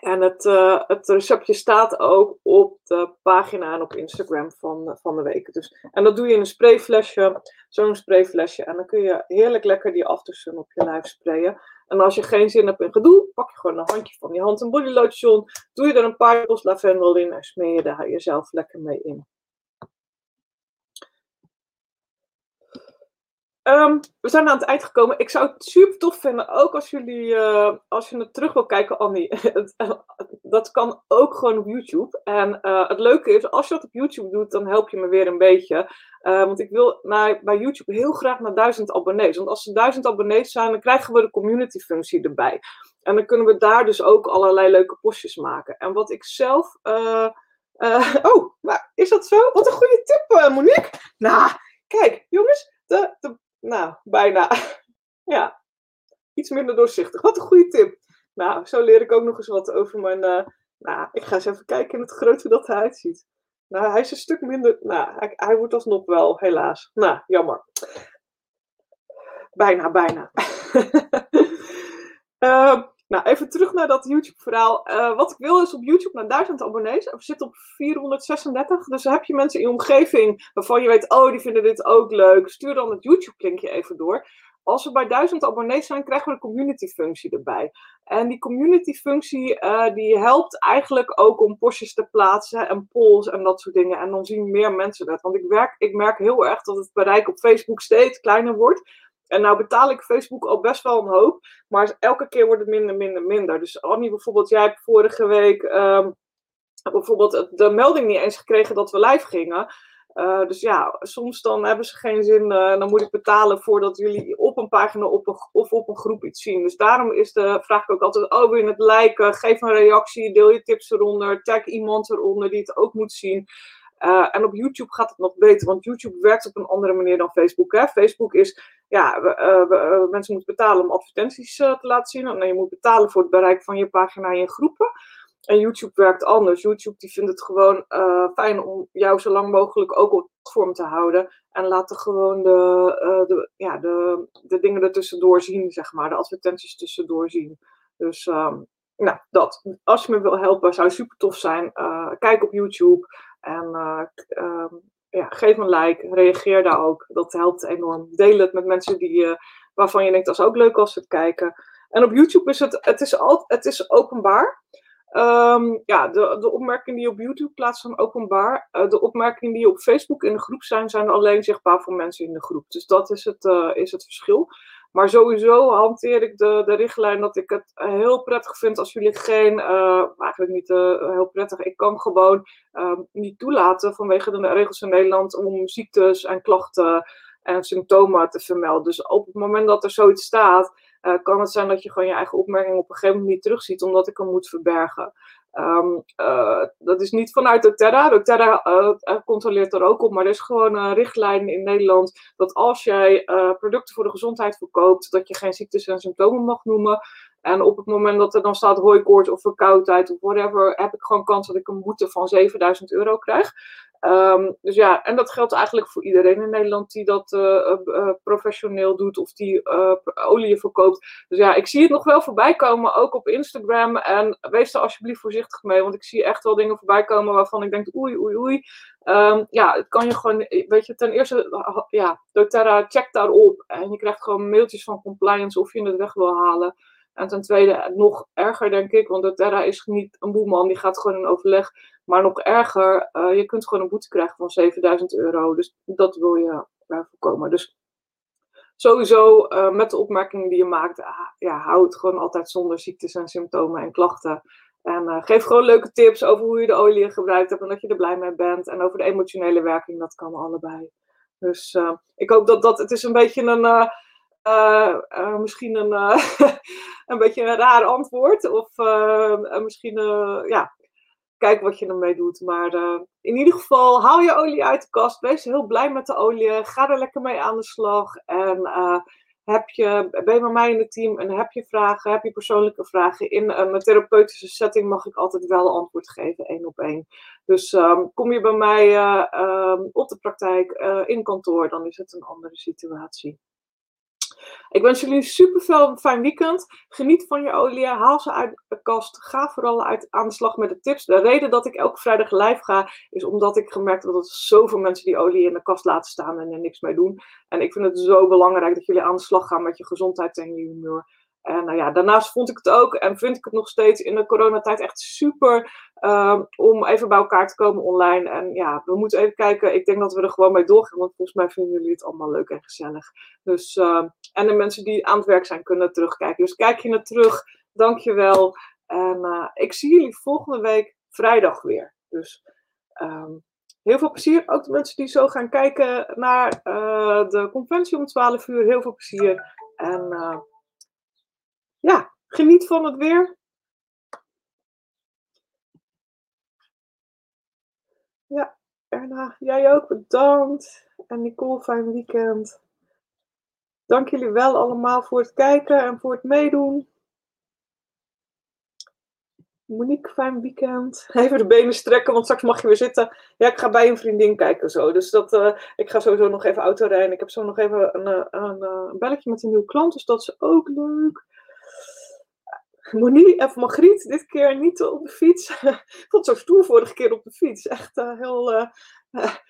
En het, uh, het receptje staat ook op de pagina en op Instagram van, van de week. Dus, en dat doe je in een sprayflesje, zo'n sprayflesje. En dan kun je heerlijk lekker die aftersun op je lijf sprayen. En als je geen zin hebt in gedoe, pak je gewoon een handje van die hand- en body lotion. Doe je er een paar druppels lavendel in en smeer je daar jezelf lekker mee in. Um, we zijn aan het eind gekomen. Ik zou het super tof vinden, ook als jullie, uh, als je het terug wil kijken, Annie. dat kan ook gewoon op YouTube. En uh, het leuke is, als je dat op YouTube doet, dan help je me weer een beetje. Want ik wil naar, bij YouTube heel graag naar duizend abonnees. Want als er duizend abonnees zijn, dan krijgen we de community functie erbij. En dan kunnen we daar dus ook allerlei leuke postjes maken. En wat ik zelf. oh, maar is dat zo? Wat een goede tip, Monique. Nou, kijk, jongens. De, de, nou, bijna. ja, iets minder doorzichtig. Wat een goede tip. Nou, zo leer ik ook nog eens wat over mijn. Uh, nou, ik ga eens even kijken in het groot hoe dat eruit ziet. Nou, hij is een stuk minder. Nou, hij, hij wordt alsnog wel, helaas. Nou, jammer. Bijna, bijna. uh, nou, even terug naar dat YouTube-verhaal. Uh, wat ik wil is op YouTube naar 1000 abonnees. We zitten op 436. Dus heb je mensen in je omgeving waarvan je weet, oh, die vinden dit ook leuk. Stuur dan het YouTube-linkje even door. Als we bij 1000 abonnees zijn, krijgen we een community-functie erbij. En die community-functie uh, die helpt eigenlijk ook om postjes te plaatsen en polls en dat soort dingen. En dan zien meer mensen dat. Want ik, werk, ik merk heel erg dat het bereik op Facebook steeds kleiner wordt. En nou betaal ik Facebook al best wel een hoop, maar elke keer wordt het minder, minder, minder. Dus Annie, bijvoorbeeld, jij hebt vorige week um, bijvoorbeeld de melding niet eens gekregen dat we live gingen. Uh, dus ja, soms dan hebben ze geen zin, uh, dan moet ik betalen voordat jullie op een pagina op of op een groep iets zien. Dus daarom is de vraag ook altijd, oh wil het liken, geef een reactie, deel je tips eronder, tag iemand eronder die het ook moet zien. Uh, en op YouTube gaat het nog beter, want YouTube werkt op een andere manier dan Facebook. Hè? Facebook is, ja, we, we, uh, mensen moeten betalen om advertenties te laten zien. En je moet betalen voor het bereik van je pagina en je groepen. En YouTube werkt anders. YouTube die vindt het gewoon fijn om jou zo lang mogelijk ook op het platform te houden. En laten gewoon de, de, ja, de, de dingen ertussendoor zien, zeg maar. De advertenties tussendoor zien. Dus um, nou, dat. Als je me wil helpen, zou super tof zijn. kijk op YouTube. En uh, uh, ja, geef een like, reageer daar ook. Dat helpt enorm. Deel het met mensen die, waarvan je denkt, dat is ook leuk als ze het kijken. En op YouTube is het, het is, al, het is openbaar. Um, ja, de, de opmerkingen die op YouTube plaatst zijn openbaar. Uh, de opmerkingen die op Facebook in de groep zijn, zijn alleen zichtbaar voor mensen in de groep. Dus dat is het, uh, is het verschil. Maar sowieso hanteer ik de, de richtlijn dat ik het heel prettig vind als jullie geen, uh, eigenlijk niet uh, heel prettig, ik kan gewoon uh, niet toelaten vanwege de regels in Nederland om ziektes en klachten en symptomen te vermelden. Dus op het moment dat er zoiets staat, kan het zijn dat je gewoon je eigen opmerking op een gegeven moment niet terugziet, omdat ik hem moet verbergen. Um, dat is niet vanuit doTERRA. doTERRA uh, controleert er ook op, maar er is gewoon een richtlijn in Nederland dat als jij uh, producten voor de gezondheid verkoopt, dat je geen ziektes en symptomen mag noemen. En op het moment dat er dan staat hooikoorts of verkoudheid of whatever, heb ik gewoon kans dat ik een boete van 7000 euro krijg. Um, dus ja, en dat geldt eigenlijk voor iedereen in Nederland die dat uh, uh, professioneel doet of die olie verkoopt. Dus ja, ik zie het nog wel voorbij komen, ook op Instagram. En wees er alsjeblieft voorzichtig mee, want ik zie echt wel dingen voorbij komen waarvan ik denk, oei, oei, oei. Um, ja, het kan je gewoon, weet je, ten eerste, ja, doTERRA checkt daarop. En je krijgt gewoon mailtjes van compliance of je het weg wil halen. En ten tweede, nog erger denk ik, want doTERRA is niet een boeman, die gaat gewoon in overleg. Maar nog erger, uh, je kunt gewoon een boete krijgen van 7000 euro. Dus dat wil je uh, voorkomen. Dus sowieso uh, met de opmerkingen die je maakt, ja, hou het gewoon altijd zonder ziektes en symptomen en klachten. En geef gewoon leuke tips over hoe je de olie gebruikt hebt en dat je er blij mee bent. En over de emotionele werking, dat kan allebei. Dus ik hoop dat dat, het is een beetje een... Uh, uh, misschien een, uh, een beetje een raar antwoord. Of misschien, ja, kijk wat je ermee doet. Maar in ieder geval, haal je olie uit de kast. Wees heel blij met de olie. Ga er lekker mee aan de slag. En heb je, ben je bij mij in het team en heb je vragen, heb je persoonlijke vragen? In een therapeutische setting mag ik altijd wel antwoord geven, één op één. Dus ehm, kom je bij mij um, op de praktijk, in kantoor, dan is het een andere situatie. Ik wens jullie super fijn weekend. Geniet van je olie. Haal ze uit de kast. Ga vooral uit, aan de slag met de tips. De reden dat ik elke vrijdag live ga, is omdat ik gemerkt heb dat er zoveel mensen die olie in de kast laten staan en er niks mee doen. En ik vind het zo belangrijk dat jullie aan de slag gaan met je gezondheid en je humeur. En nou ja, daarnaast vond ik het ook en vind ik het nog steeds in de coronatijd echt super uh, om even bij elkaar te komen online. En ja, we moeten even kijken. Ik denk dat we er gewoon mee doorgaan, want volgens mij vinden jullie het allemaal leuk en gezellig. Dus, uh, en de mensen die aan het werk zijn kunnen terugkijken. Dus kijk je naar terug. Dankjewel. En uh, ik zie jullie volgende week vrijdag weer. Dus um, heel veel plezier. Ook de mensen die zo gaan kijken naar uh, de conventie om 12 uur. Heel veel plezier. En uh, ja, geniet van het weer. Ja, Erna, jij ook bedankt. En Nicole, fijn weekend. Dank jullie wel allemaal voor het kijken en voor het meedoen. Monique, fijn weekend. Even de benen strekken, want straks mag je weer zitten. Ja, ik ga bij een vriendin kijken zo. Dus dat, uh, ik ga sowieso nog even autorijden. Ik heb zo nog even een, een, een, een belletje met een nieuwe klant, dus dat is ook leuk. Monique of Margriet, dit keer niet op de fiets. Ik vond zo stoer vorige keer op de fiets. Echt uh, heel, uh,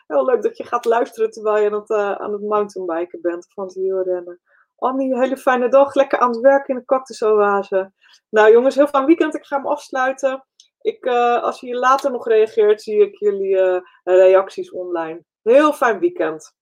heel leuk dat je gaat luisteren terwijl je aan het, aan het mountainbiken bent van het wielrennen. Annie, hele fijne dag. Lekker aan het werk in de cactusoase. Nou jongens, heel fijn weekend. Ik ga hem afsluiten. Ik, als je later nog reageert, zie ik jullie reacties online. Heel fijn weekend.